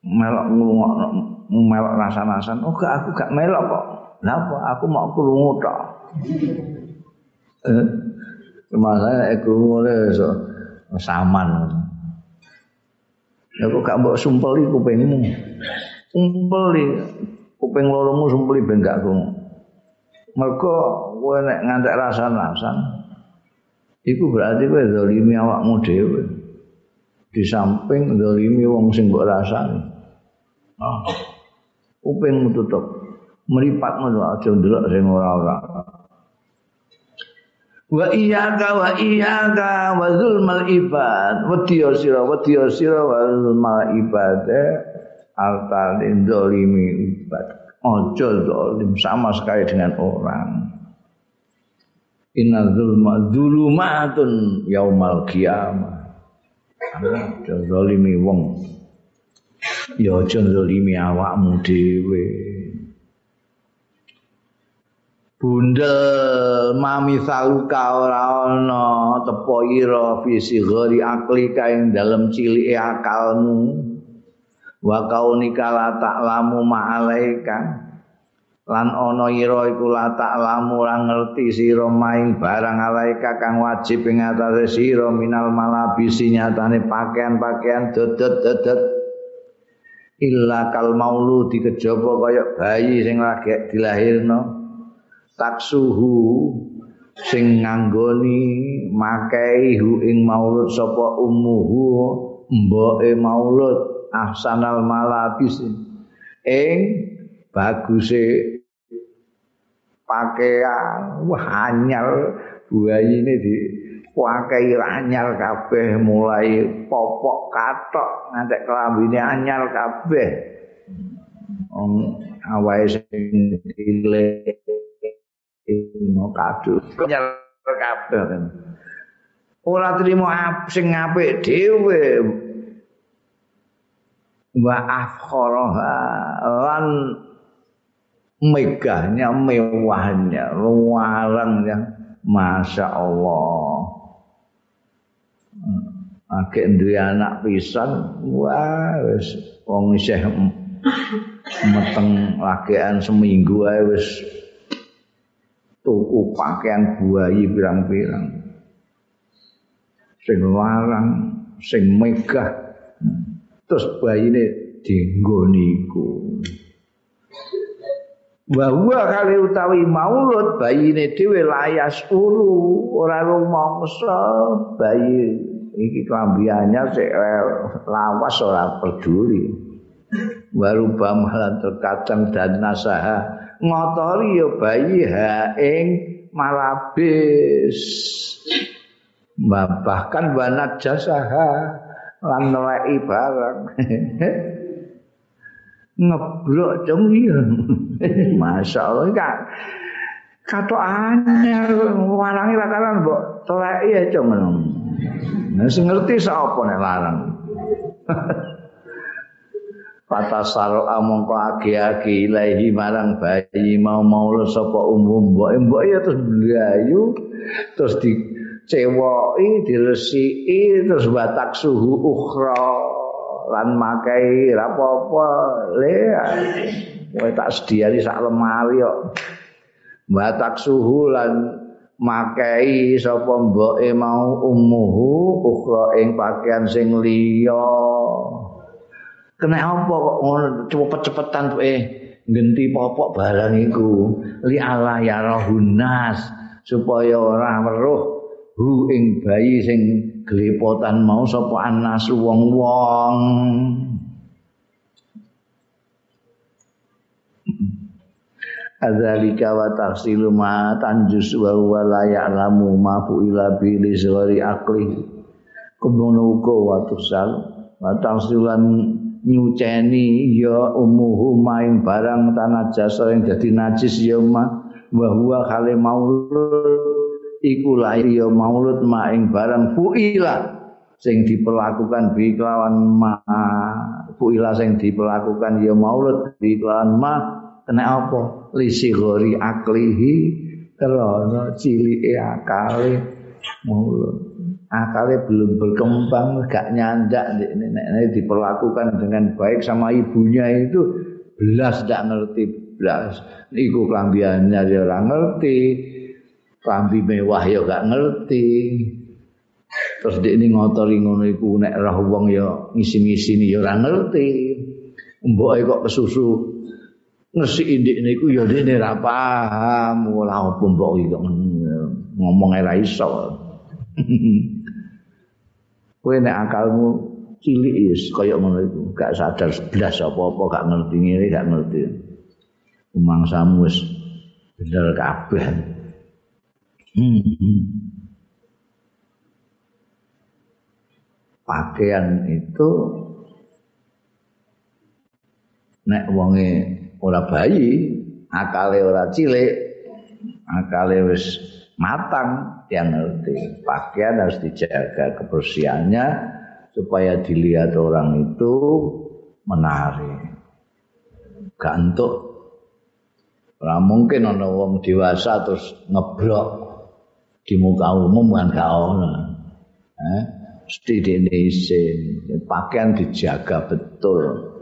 melok ngrungokno melok rasan-rasan oh gak aku gak melok kok. Napa aku mau krungu tok. Eh masa aku ngene so saman. Kok gak mbok sumpeli kupingmu. Sumpeli kuping loromu sumpeli ben gak krungu. Mergo kowe nek ngantek rasan-rasan iku berarti kowe zalimi awakmu dhewe. Di samping zalimi wong sing mbok rasani. Ah. Kuping tutup. Meripat ngono aja ndelok sing ora-ora wa iyyaka wa iyyaka wa zulmal ibad. Wedi sira wedi sira wa zulmal ibad alta zalimi ibad. Ojo zalim sama sekali dengan orang inna zulma zulumatun yaumal qiyamah. Ojo zalimi wong. Ya ojo zalimi awakmu dhewe. Bundel mami saluka ora ana tepo ira visi gori akli kae dalem cilike akalmu. Wa kaunika la ta'lamu ma'alaika lan ana ira iku la ta'lamu ora ngerti sira maing barang alaika kang wajib ing atase sira minal malabisi nyatane pakaian-pakaian dodot-dodot illa kal maulu dikejaba kaya bayi sing lagi dilahirno. Taksuhu sing nganggoni makai hu ing maulud sapa ummuhu mboke maulud ahsanal malabis ing baguse pakaian wah anyar. Buayi di pakai anyar kabeh mulai popok katok ngantek kelambine anyar kabeh. Om awake sing dile no kadu anyar kabeh. Kan ora trimo sing apik dhewe. Wa afkharaha lan megahnya mewahnya luarangnya. Masya Allah. Akeh duwe anak pisan wah wis wong isih meteng lagian seminggu ae wis tuku pakaian buayi pirang-pirang. Sing larang sing megah. Terus bayine dinggoni iku bahwa kali utawi maulud bayine dhewe layas ulu ora rumangsa bayi iki klambiannya sik lawas ora peduli. Baru bamalan terkadang dan nasaha ngotori ya bayi ha ing malabis. Bahkan banat jasaha lan barang <laughs> ngeblok dong ya Masya kan kato anyar warangi lakaran mbok teleki ya cung Nah, ngerti sapa nek larang. Among ko agi-agi ilahi marang bayi mau mau sapa umum mbok mbok ya terus blayu terus dicewoki diresiki terus batak suhu ukhra lan makai rapopo le kowe tak sediani sak lemari kok. Batak suhu lan makai sapa mboke mau ummuhu ukhra ing pakaian sing liya. Kena apa kok ngono cepet-cepetan eh ngenti popok barang iku? Li ala yarahunas supaya ora weruh hu ing bayi sing glepotan mau sapa anas wong-wong. Adzalika wa tafsilu ma tanjus wa huwa la ya'lamu ma fu'ila bi li zawari aqli kumono uga wa tusal? Wa tafsilan nyuceni ya umuhu main barang tanah jasa yang jadi najis ya ma. Wa huwa khali maulud iku lahir ya maulud maing barang fu'ila sing diperlakukan bi kelawan ma fu'ila sing diperlakukan ya maulud bi kelawan ma kena apa? Lisi gori aklihi karena cili akale mulut akale belum berkembang gak nyandak ini, ini diperlakukan dengan baik sama ibunya itu belas tidak ngerti belas. Iku kelambiannya dia orang ngerti kelambi mewah ya gak ngerti. Terus dia ini ngotori ngono iku nek roh wong ya ngisi-ngisi ya ora ngerti. Mbok kok kesusu ngesi indik niku ya dene ra paham. Ora apa mbok iki ngomong ora iso. <laughs> Kowe nek akalmu cilik wis kaya ngono iku gak sadar blas apa-apa gak ngerti ngene gak ngerti. Umangsamu wis bener kabeh pakaian itu nek wonge ora bayi, akale ora cilik, akale wis matang, yang ngerti. Pakaian harus dijaga kebersihannya supaya dilihat orang itu menarik. Gantuk. Ora mungkin ana wong dewasa terus ngebrok di muka umum kan gak ono. Eh, mesti di pakaian dijaga betul.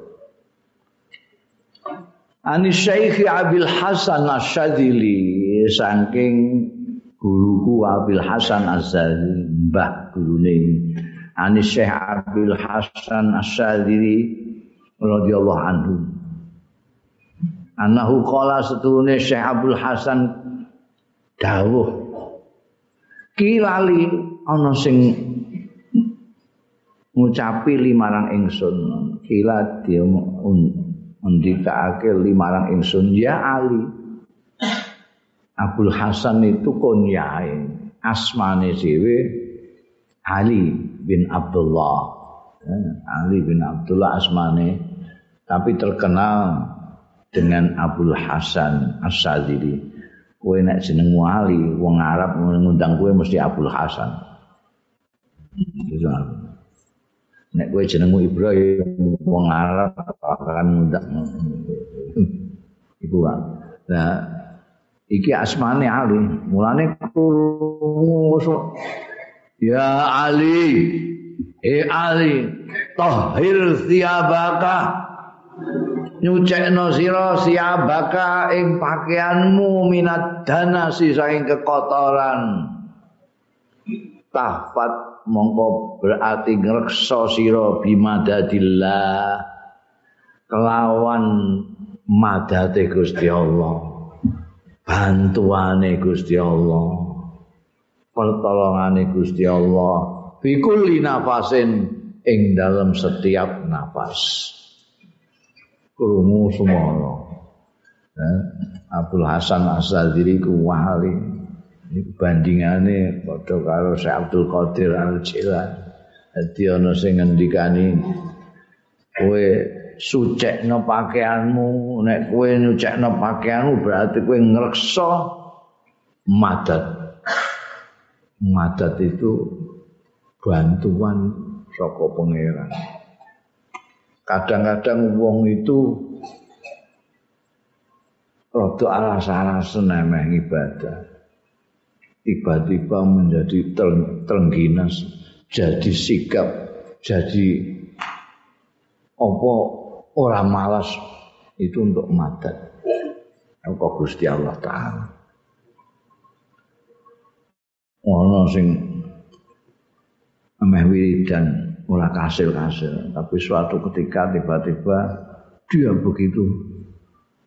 Ani Syekh Abil Hasan Asyadili saking guruku Abil Hasan Asyadili mbah gurune Ani Syekh Abil Hasan Asyadili radhiyallahu anhu Anahu qala setune Syekh Abdul Hasan dawuh kilali ana sing ngucapi limarang ingsun. Kila dia ngendikake limarang ingsun. Ya Ali Abdul Hasan itu konyae asmane dhewe Ali bin Abdullah. Eh, Ali bin Abdullah asmane. Tapi terkenal dengan Abdul Hasan As-Sadili kowe nek jenengmu Ali wong Arab ngundang kowe mesti Abdul Hasan. Nek kowe jenengmu Ibrahim wong Arab akan mudah. Iku kan. Nah, iki asmane Ali. Mulane krungu Ya Ali. Eh Ali, tahhir siabaka. Nyucekno sira siabaka ing pakaianmu minat dana saing kekotoran. Tahfat mongko berarti ngreksa sira bimadadillah. Kelawan madate Gusti Allah. Bantuane Gusti Allah. Pertolongane Gusti Allah. Bikulli nafasin ing dalam setiap nafas krungu semono eh, Abdul Hasan Asadziri ku wali bandingane padha karo Syekh Abdul Qadir Al-Jilani. Dadi ana sing ngendikani kowe sucekno pakaianmu, nek kowe nyucekno pakaianmu berarti kowe ngreksa madat. Madat itu bantuan saka pangeran. Kadang-kadang wong itu rada alas-alasan emeh ibadah. tiba-tiba menjadi terengginas, jadi sikap, jadi apa orang malas itu untuk madat. Apa Gusti Allah Ta'ala. Ono sing ameh wiridan ora kasil-kasil, tapi suatu ketika tiba-tiba dia begitu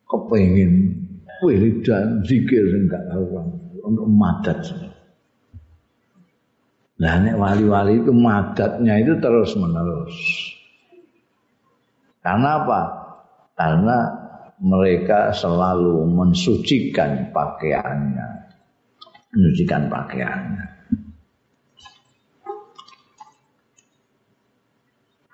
kepengin wiridan zikir sing gak karuan. untuk madat. Nah, nek wali-wali itu madatnya itu terus menerus. Karena apa? Karena mereka selalu mensucikan pakaiannya, mensucikan pakaiannya.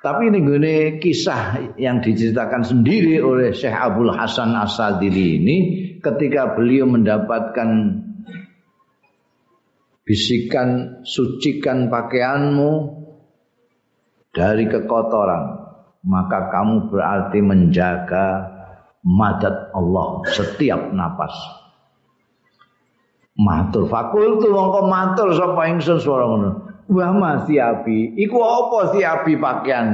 Tapi ini gini kisah yang diceritakan sendiri oleh Syekh Abdul Hasan Asadili ini ketika beliau mendapatkan bisikan sucikan pakaianmu dari kekotoran maka kamu berarti menjaga madat Allah setiap napas. Matur fakul tu mongko matur sapa ingsun swara ngono wah mas siapi iku apa siapi pakaian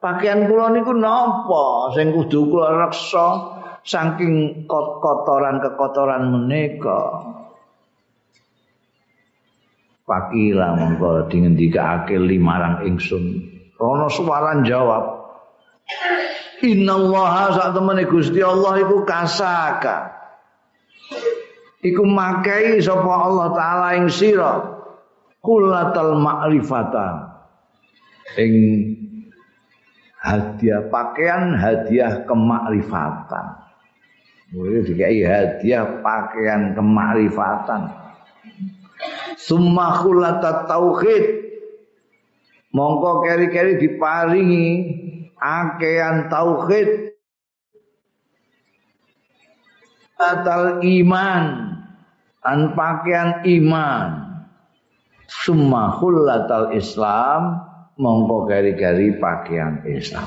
pakaian kula niku napa sing kudu kula reksa saking kotoran kekotoran menika Pakila mongko dingendikake limarang ingsun. Rono suwaran jawab. Innallaha sak temene Gusti Allah iku kasaka. Iku makai sapa Allah taala ing sira kullatal ma'rifata. Ing hadiah pakaian hadiah kemakrifatan. Mulai dikai hadiah pakaian kemakrifatan. summa tauhid mongko keri-keri diparingi akean tauhid atal iman an pakaian iman summa khulatal islam mongko keri-keri pakaian islam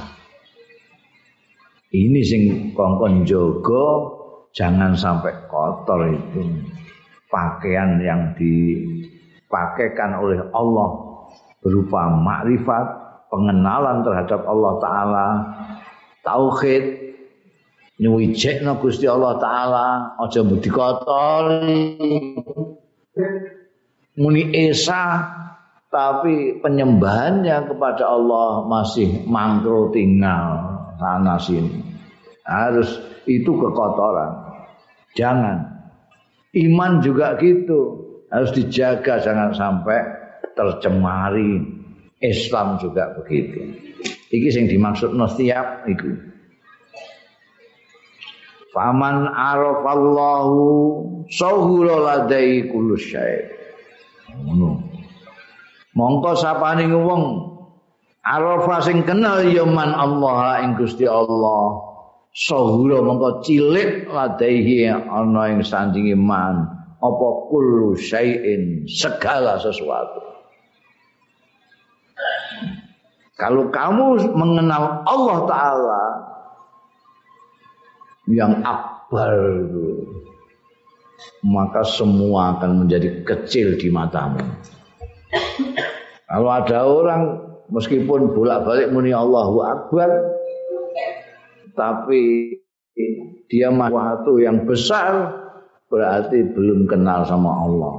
ini sing kongkon jogo jangan sampai kotor itu pakaian yang dipakaikan oleh Allah berupa makrifat, pengenalan terhadap Allah taala, tauhid, nyuwijekno Gusti Allah taala, aja mbudi kotori. Muni esa tapi penyembahannya kepada Allah masih mangkro tinggal sana sini. Harus itu kekotoran. Jangan Iman juga gitu. Harus dijaga jangan sampai tercemari. Islam juga begitu. Iki sing dimaksud setiap iku. Faman arafallahu sahura ladai. Ngono. Mongko sapane wong arafa sing kenal ya man Allah ing Gusti Allah. sahura mongko cilik ladaihi ana ing sandinge man apa kullu syai'in segala sesuatu Kalau kamu mengenal Allah Ta'ala yang akbar maka semua akan menjadi kecil di matamu. Kalau ada orang meskipun bolak-balik muni Allahu Akbar tapi dia sesuatu yang besar berarti belum kenal sama Allah.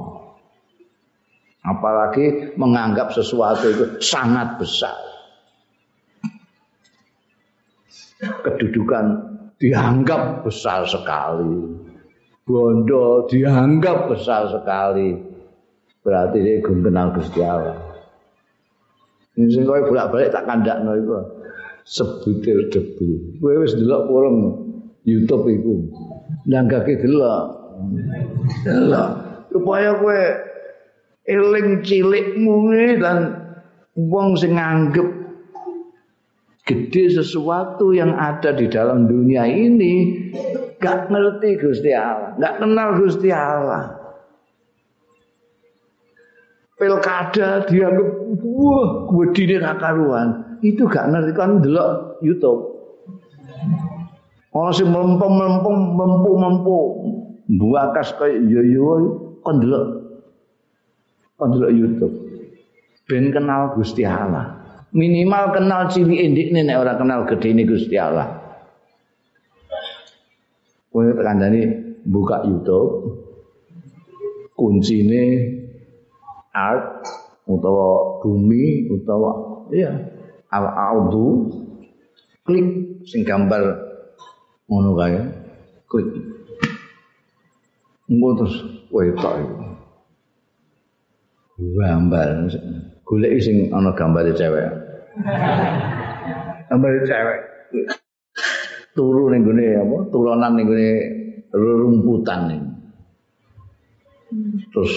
Apalagi menganggap sesuatu itu sangat besar. Kedudukan dianggap besar sekali. Bondo dianggap besar sekali. Berarti dia belum kenal Gusti Allah. Ini sing kowe bolak-balik tak kandakno iku. Sebutir debu. Kowe wis delok porong YouTube iku. Nanggake delok. Delok. Supaya kowe eling cilikmu dan wong sing nganggep gede sesuatu yang ada di dalam dunia ini gak ngerti Gusti Allah, gak kenal Gusti Allah. Pilkada dianggap wah wedine ra karuan. Itu gak ngerti kan delok YouTube. Ono sing mempem-mempem mempu-mempu buakas kaya yo-yo kon delok. Kon delok YouTube. Ben kenal Gusti Allah. Minimal kenal cilik indik nek ora kenal gedene Gusti Allah. Kowe kandhani buka YouTube kuncine art utawa bumi utawa iya al ardu klik sing gambar ngono kae klik. Engko terus kowe tok iku. Gambar golek sing ana gambare cewek. <laughs> Ambil cewek. Turu ning gone apa? Turunan ning gone rumputan ning. Terus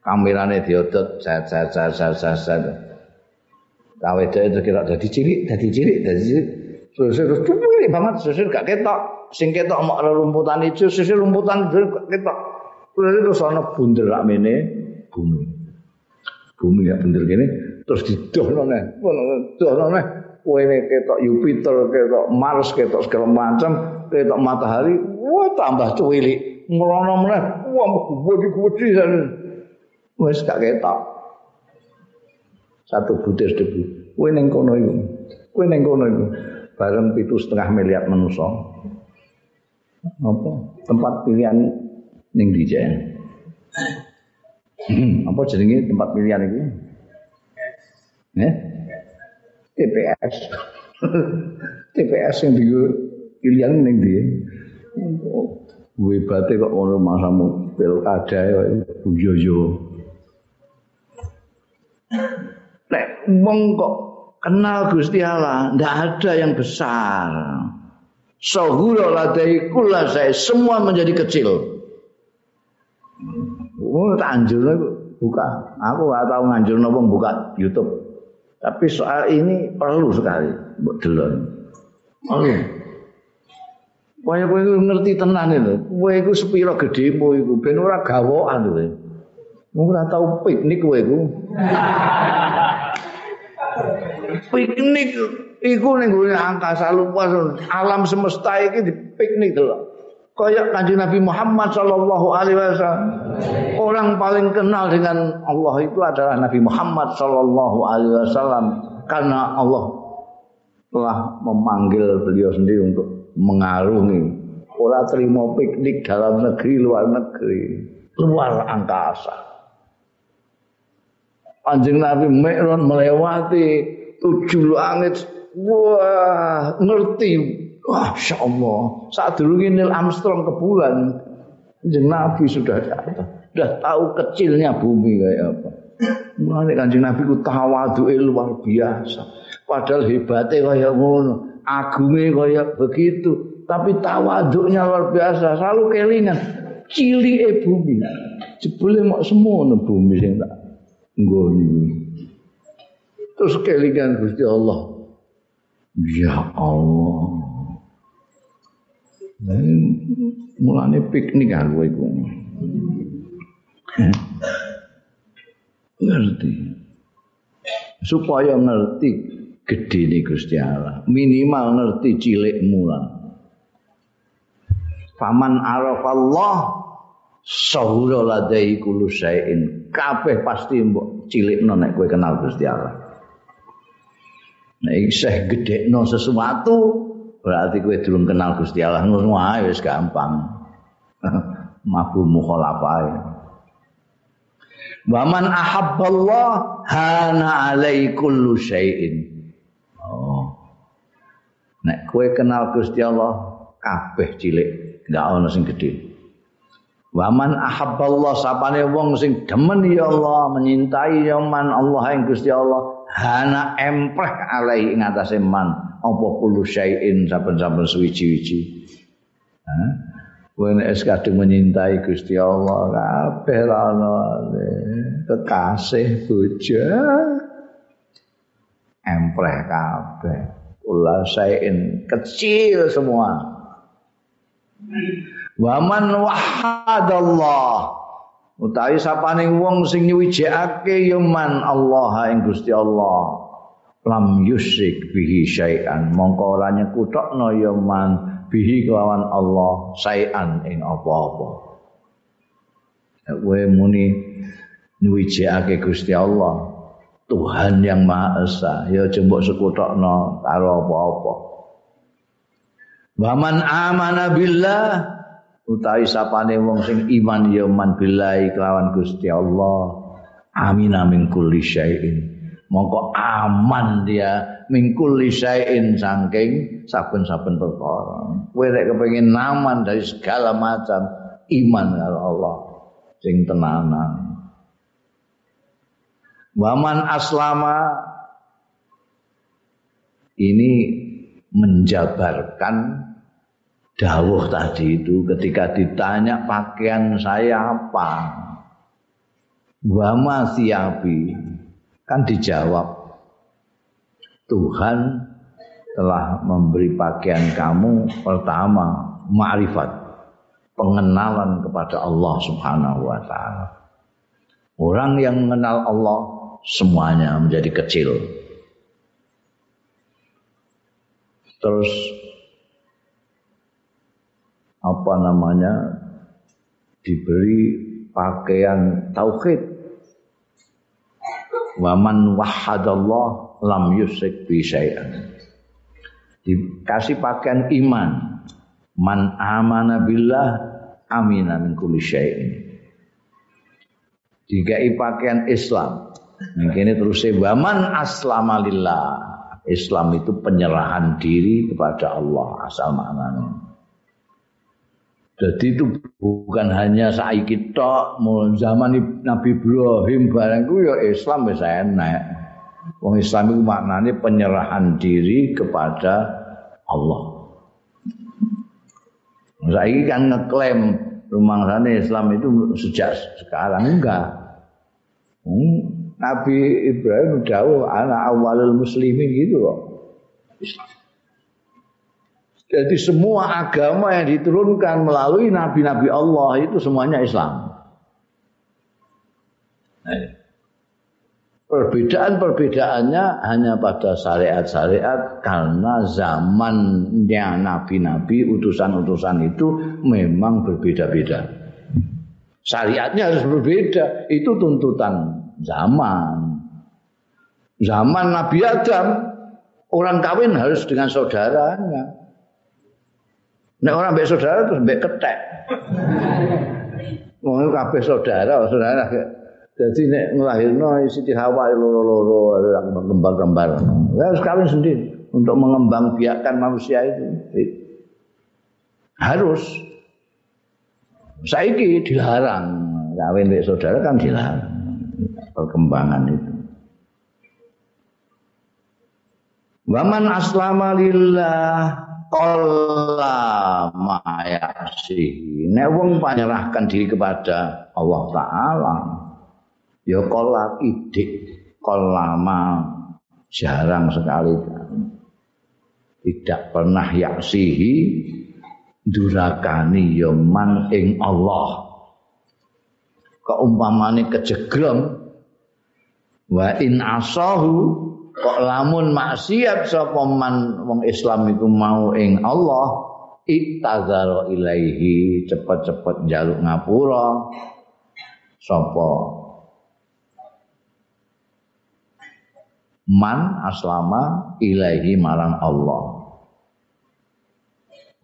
kamerane diodot set set set. Kawe itu kira dadi cilik, dadi cilik, dadi. Terus terus cilik banget, sesir gak ketok. Sing ketok mok rumputan itu, sesir rumputan gak ketok. Terus terus ana bunder rak mene bumi. Bumi ya bunder gini, terus didohno neh dohno neh kowe ketok Jupiter ketok Mars ketok segala macam ketok matahari wah tambah cuwilik ngrono meneh. Wah gede-gede sana wis gak ketok. Satu butir debu. Kowe ning kono iku? Kowe ning kono iku? Bareng pitu setengah miliar manusia apa? Tempat pilihan ning di hmm, apa jenenge tempat pilihan itu Ya. TPS. <laughs> TPS yang di pilihan ning ndi? Webate kok ono masamu pilkada ya yo yo. Nek wong kok kenal Gusti Allah, ndak ada yang besar. Sahura ladai kula saya semua menjadi kecil. Oh, tak anjurnya buka. Aku gak tahu nganjur nopo buka YouTube. Tapi soal ini perlu sekali buat delon. Perlu. Kowe kowe ngerti tenan itu. Kowe iku sepira gedhemu iku ben ora gawokan kowe. Ora tau piknik kowe iku. <laughs> piknik iku ning angkasa lupa alam semesta iki di piknik delok. Kayak kanjeng Nabi Muhammad Shallallahu Alaihi Wasallam. Orang paling kenal dengan Allah itu adalah Nabi Muhammad Shallallahu Alaihi Wasallam. Karena Allah telah memanggil beliau sendiri untuk mengarungi. Orang terima piknik dalam negeri luar negeri. Luar angkasa. Anjing Nabi Mi'raj melewati tujuh langit. Wah ngerti Masya Allah. Saat dulu Neil Armstrong ke bulan, Kanjeng Nabi sudah sudah tahu kecilnya bumi kayak apa. Mulane Kanjeng Nabi ku tawadu luar biasa. Padahal hebatnya kayak ngono, agungnya kayak begitu, tapi tawaduknya luar biasa, selalu kelingan. Cili e bumi. Jebule mau semua bumi sing tak nggoni. Terus kelingan Gusti Allah. Ya Allah. Mulane piknik aku iku. Ngerti. supaya ngerti gede nih Gusti Allah. Minimal ngerti cilikmu lah. Faman arafallah sahura ladai kullu syai'in. Kabeh pasti mbok cilikno nek kowe kenal Gusti Allah. Nek isih gedekno sesuatu berarti kowe durung kenal Gusti Allah ngono wae wis gampang <laughs> mabul mukhalafah Waman ahabballah hana alai kullu syai'in. Oh. Nek kowe kenal Gusti Allah kabeh cilik, enggak ono sing gedhe. Waman ahabballah sapane wong sing demen ya Allah, menyintai ya man Allah ing Gusti Allah, hana empreh alai ing atase man apa kullu syai'in saben-saben suwi-wiji. Hah? Kowe nek kadung menyintai Gusti Allah kabeh ana kekasih bojo. Empreh kabeh. Kula sain kecil semua. Waman wahadallah. Utawi sapane wong sing nyuwijake ya man Allah ing Gusti Allah lam yusyrik bihi syai'an mongko ora nyekutokno ya man bihi kelawan Allah sayan ing apa-apa. Kowe muni nyuwijake Gusti Allah, Tuhan yang Maha Esa, ya jembok sekutokno karo apa-apa. Waman amana billah utawi sapane wong sing iman ya man billahi kelawan Gusti Allah. Amin amin kulli syai'in. Mongko aman dia mingkul lisain saking saben-saben perkara. Kowe nek kepengin aman dari segala macam iman karo Allah sing tenanan. Waman aslama ini menjabarkan dawuh tadi itu ketika ditanya pakaian saya apa wama siabi kan dijawab Tuhan telah memberi pakaian kamu pertama ma'rifat pengenalan kepada Allah Subhanahu wa taala. Orang yang mengenal Allah semuanya menjadi kecil. Terus apa namanya diberi pakaian tauhid. Waman wahadallah lam yusrik bi syai'an. Dikasih pakaian iman. Man amana billah amina min kulli syai'in. Dikai pakaian Islam. Ini terus waman aslama lillah. Islam itu penyerahan diri kepada Allah asal maknanya. Jadi itu bukan hanya saiki tok, zaman Nabi Ibrahim barang ya Islam wis enak. Wong Islam itu maknanya penyerahan diri kepada Allah. Saya kan ngeklaim rumah sana Islam itu sejak sekarang enggak. Hmm, Nabi Ibrahim jauh anak awalul muslimin gitu loh. Jadi semua agama yang diturunkan melalui nabi-nabi Allah itu semuanya Islam. Nah, Perbedaan-perbedaannya hanya pada syariat-syariat karena zamannya nabi-nabi, utusan-utusan itu memang berbeda-beda. Syariatnya harus berbeda, itu tuntutan zaman. Zaman Nabi Adam, orang kawin harus dengan saudaranya. Nek orang mbek saudara terus mbek ketek. Mau kabeh saudara, saudara Jadi nek ngelahirno Siti Hawa loro-loro kembang-kembar. Ya harus kawin sendiri untuk mengembang biakan manusia itu. Harus. Saiki dilarang kawin dengan saudara kan dilarang perkembangan itu. Waman aslama lillah qalla ma Nek wong panyerahkan diri kepada Allah taala, ya kola idik kolama jarang sekali. Tidak pernah yaksihi durakani ya ing Allah. Keumpamane kejeglem wa in asahu kok lamun maksiat sapa man wong Islam iku mau ing Allah iktazara ilaihi cepet-cepet njaluk ngapura sapa man aslama ilaihi marang Allah.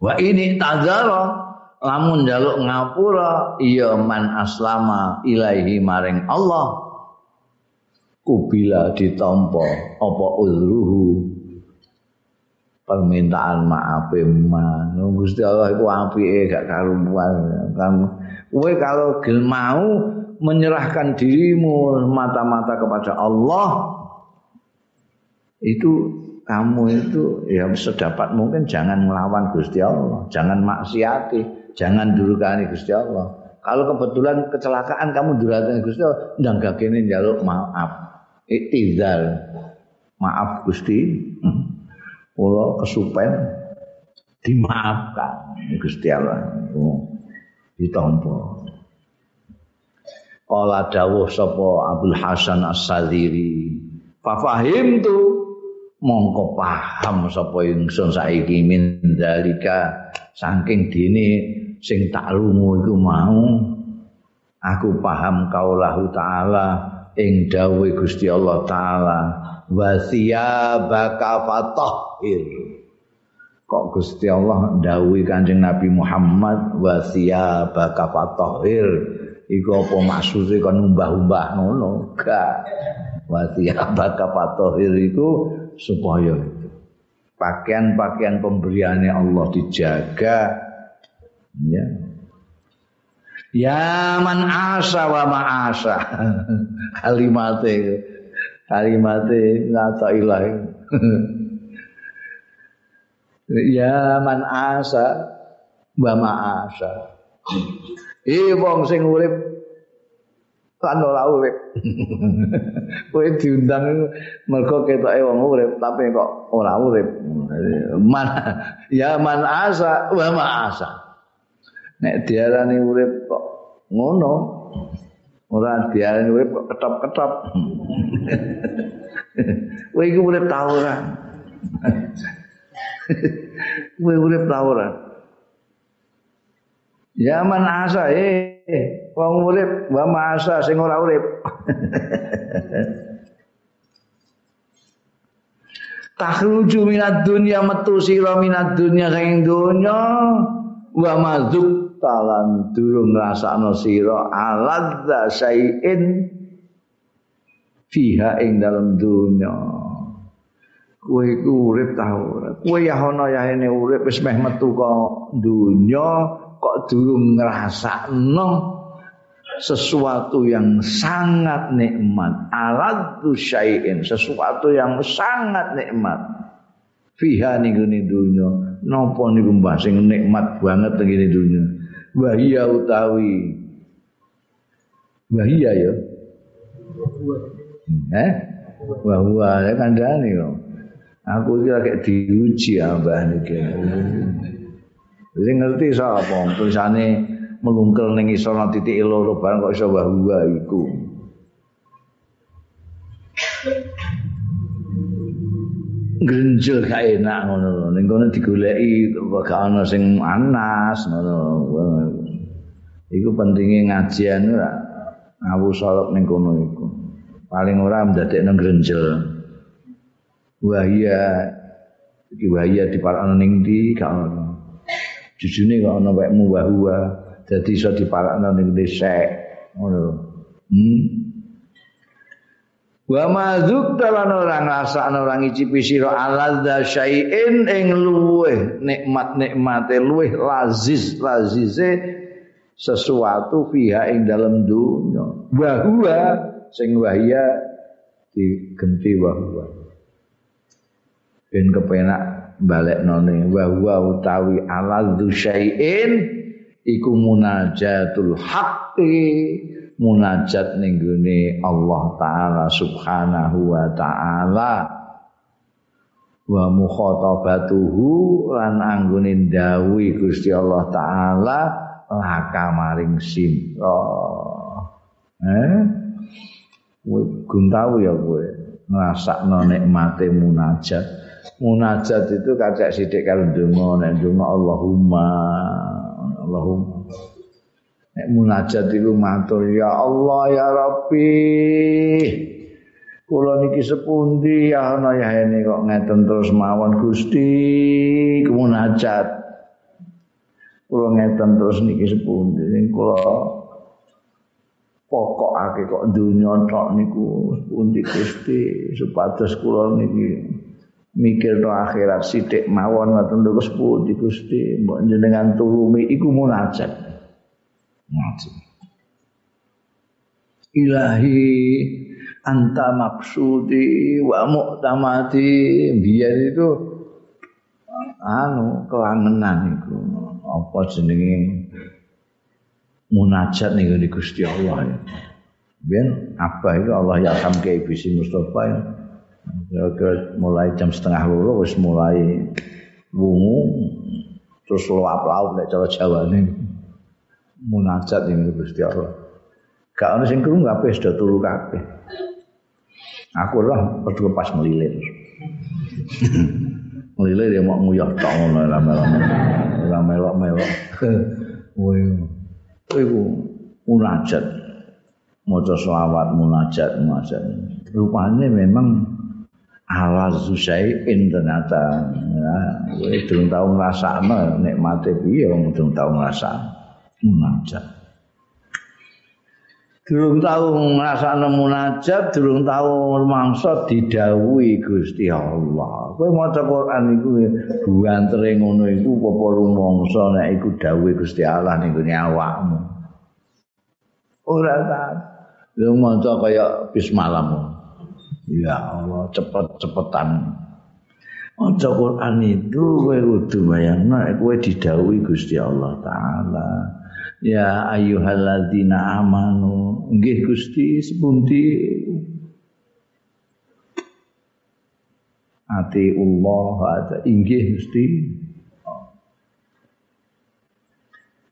Wa ini tazara lamun njaluk ngapura iya man aslama ilaihi maring Allah kubila ditampa apa uzruhu permintaan maaf man Gusti Allah iku apike gak karuan kamu kowe kalau gel mau menyerahkan dirimu mata-mata kepada Allah itu kamu itu ya sedapat mungkin jangan melawan Gusti Allah, jangan maksiati, jangan durukani Gusti Allah. Kalau kebetulan kecelakaan kamu durukani Gusti Allah, ndang gakene njaluk maaf. Iktizal. Maaf Gusti. Kula kesupen dimaafkan Gusti Allah. Oh, ditampa. Kala dawuh sapa Abdul Hasan As-Sadiri. Fa fahim tu mongko paham sapa ingsun saiki min dalika saking dene sing tak lungu iku mau aku paham kaulahu taala ing dawuh Gusti Allah taala wasiyabaka fatahhir. Kok Gusti Allah dawuh Kanjeng Nabi Muhammad wasiyabaka fatahhir? Iku apa maksude kon umbah-umbah ngono? Gak. Wasiyabaka fatahhir iku supaya pakaian-pakaian pemberiannya Allah dijaga ya ya man asa wa ma'asa <laughs> kalimate kalimate ngata ilahi <laughs> ya man asa wa ma'asa eh wong sing urip kan ora urip. <laughs> Kowe diundang mergo ketoke wong urip tapi kok ora urip. Man ya man asa wa asa. Nek diarani urip kok ngono. Ora diarani urip kok ketop-ketop. <laughs> Kowe iki urip ta ora? <laughs> Kowe urip ta ora? Ya asa eh wong urip wa masa sing ora urip <laughs> takhruju minad dunya metu sira minad dunya saking donya wa mazuk talan durung ngrasakno sira aladza syai'in fiha ing dalam dunya kowe iku urip ta ora? Kowe ya ana ya urip wis meh metu kok dunya kok durung ngrasakno sesuatu yang sangat nikmat. Aladu syai'in sesuatu yang sangat nikmat. Fiha niku ni dunya napa niku mbah sing nikmat banget ngene dunya wahia utawi. Wahia ya? Eh? Wahwa ya kandhane kok aku iki lagi diuji ambah niki Sing ngerti sapa? Tulisane melungkel ning isor titik loro barang kok iso bahwa iku. Grenjel gak enak ngono lho. Ning kono digoleki gak ana sing anas ngono. Iku pentinge ngajian ora ngawu sorok ning kono iku. Paling ora ndadekno grenjel. Wahia iki wahia diparakno ning ndi gak ono. Jujune kok ana wekmu wahua. dadi iso diparakno ning dhisik ngono hmm wa mazuk dalan ora ngrasakno ora ngicipi sira aladza syai'in ing luweh nikmat-nikmate luweh lazis lazize sesuatu fiha ing dalam dunya. Wa huwa sing wahya digenti wa huwa. Ben kepenak balik none wa huwa utawi aladzu syai'in iku munajatul haqqi munajat ning Allah taala subhanahu wa taala. Wa mukhatabatuhu lan anggone dawi Gusti Allah taala laka maring sira eh? Tau ya kowe ngrasakno nikmate munajat. Munajat itu kacak sithik karo donga nek donga Allahumma Allahumma Nek munajat iku matur. Ya Allah ya Rabbi. Kula niki sepundi? Ya ana ya ini kok ngeten terus mawon Gusti. Munajat. Kula ngeten terus niki sepundi? Sing kula pokokake kok donya tok niku pundi Gusti? Supados kula niki mikir no akhirat sithik mawon ngoten terus pundi Gusti. Mbok jenengan tulungi iku munajat munajat ilahi anta maksudi wa mu'tamati biar itu anu kelangenan iku. Apa jenenge? Munajat nih di Gusti Allah ya. Ben apa itu Allah ya kam ke bisi Mustafa ya. Mulai jam setengah loro wis mulai wungu terus luap laut nek cara Jawa nih munajat ning Gusti Allah. Gak ono sing krungu kabeh sudah turu kabeh. Aku lah berdua pas melilir. <laughs> melilir ya mau nguyah tok ngono lama-lama. Lama-lama. <laughs> Woi. iku munajat maca selawat munajat munajat rupanya memang ala zusaiin ternyata ya kowe durung tau ngrasakno nikmate piye wong durung tau ngrasakno munajat. Durung tau ngrasakno munajat durung tau mangsa didhawuhi Gusti Allah. Kowe maca Quran iku buantere ngono iku apa rumangsa nek iku dawuhe Gusti Allah ning awakmu. Ora taat lu maca kaya bis malam. Ya Allah cepet-cepetan. Maca Quran itu kowe kudu bayangno kowe didhawuhi Gusti Allah taala ya ayyuhalladzina amanu nggih Gusti sepundi ati Allah ada inggih Gusti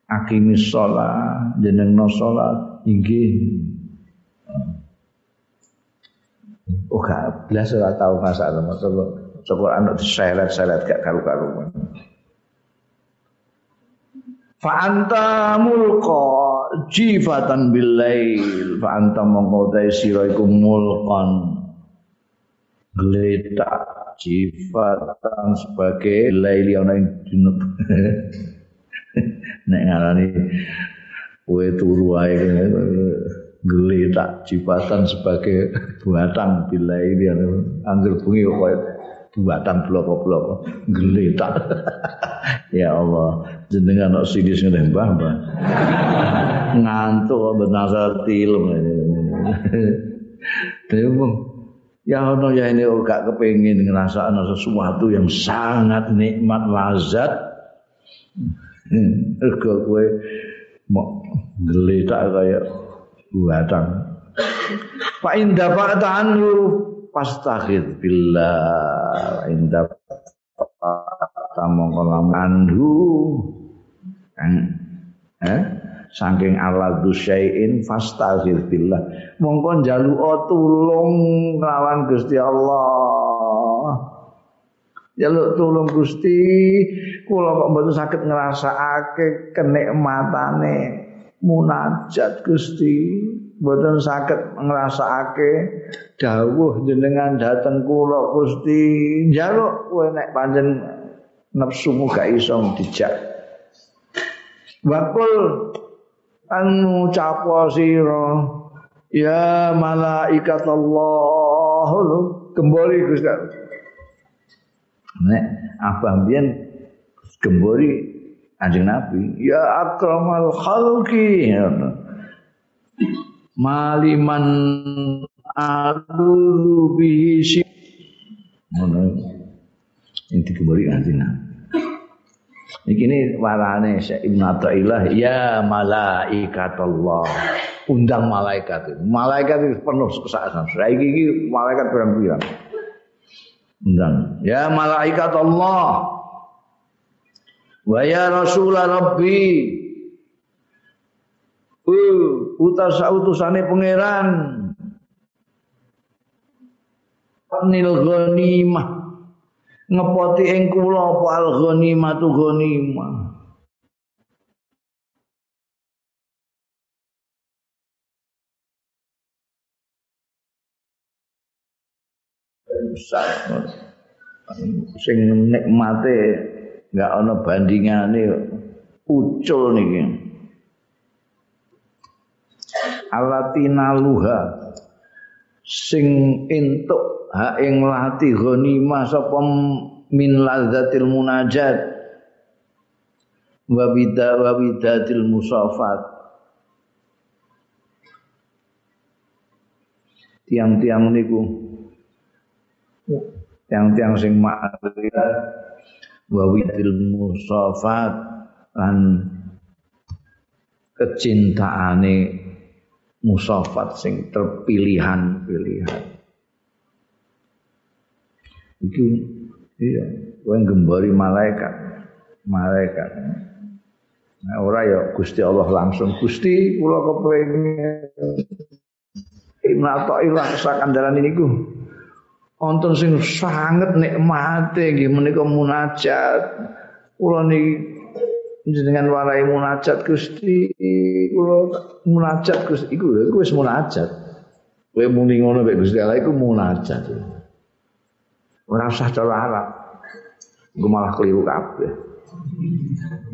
akimis sholat jenengno sholat inggih oh gak belas ora tau masak maca coba anak diseret-seret gak karu-karuan fa anta mulqa jifatan billail. Fa anta mongko sira iku mulqan. Jifatan sebagai laili ana ing junub <laughs> nek ngarani kowe turu ae geletak jipatan sebagai buatan bila ini anggur bungi kok buatan blok-blok. Geletak <laughs> ya Allah jenengan nok sini sini mbah mbah. Ngantuk benasa tilem. <laughs> Ya ono ya ini gak kepengin ngerasa sesuatu yang sangat nikmat lazat. <laughs> Ergo kowe mau geletak kayak buatan. Pak indah pak tahu pastaghid billah. Indah tamong anhu kan? Eh? Saking ala dusyai'in fastaghid billah mongko njaluk tulung lawan Gusti Allah. Jaluk tulung Gusti kula kok mboten saged ngrasakake kenikmatane munajat Gusti mboten saged ngrasakake dawuh jenengan dateng kula Gusti. Njaluk kowe nek pancen nafsumu gak iso dijak. Wakul anu capo sira? Ya malaikat Allah kembali Gusti. Nek abah mbiyen gembori Kanjeng Nabi, ya akramal khalqi. Maliman alulu bihi ngono. Ini digembori Kanjeng Nabi. Iki ini warane Syekh Ibnu Athaillah, ya malaikat Allah. Undang malaikat. Malaikat itu penuh kesaksan. Saiki iki malaikat pirang-pirang. Undang, ya malaikat Allah. Wa ya Rasulullah Rabbi. Uh, utas utusane pangeran. nil ghanimah ngepoti ing kula apa al ghanimah tu ghanimah? Sing nikmate enggak ana bandingane ucul niki alatina luha. Sing entuk ha ing lati ghanimah sapa min lazzatil munajat. Wa bida wa bidatil musafat. Tiang-tiang niku. Tiang-tiang sing ma'rifat wa widil musafat. Lan kecintaane musafat sing terpilihan-pilihan. Iki iya kowe gembari malaikat malaikat. Nah, ora ya Gusti Allah langsung. Gusti kula kepengin Ibnu Athaillah sakandaran niku wonten sing sanget nikmate nggih menika munajat. Kula niki jenengan warai munajat Gusti kula munajat Gusti. Iku iku wis munajat. Kowe muni ngono mek Gusti Allah iku munajat. Ora usah cara Arab. Gue malah keliru kabeh.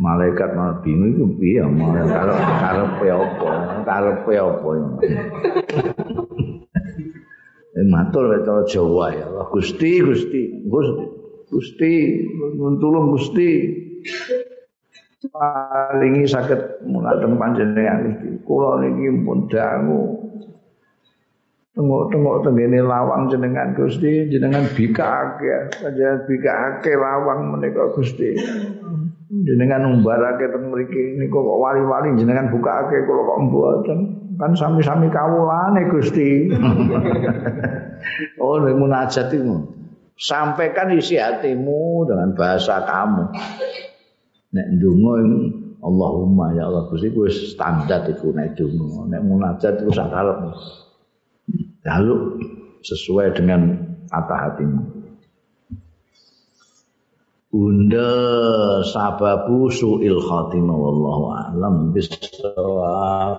Malaikat malah bingung itu piye malah karo karepe apa? Karepe apa matur wae cara Jawa ya. Allah Gusti Gusti Gusti Gusti nuntulung Gusti palingi saged mulateng panjenengan iki kula niki pun dangu. Tengok-tengok tengene lawang jenengan Gusti jenengan bikake panjenengan bikake lawang menika Gusti. Jenengan umbarake teng mriki niku kok wali-wali jenengan bukake kula kok mboten. Kan sami-sami kawulane Gusti. <laughs> oh, nek munajat itu sampaikan isi hatimu dengan bahasa kamu. Nek ndonga Allahumma ya Allah Gusti kuwi standar iku nek ndonga. Nek munajat iku sak karep. Lalu sesuai dengan kata hatimu. Bunda sababu su'il khatimah wallahu a'lam bisawab.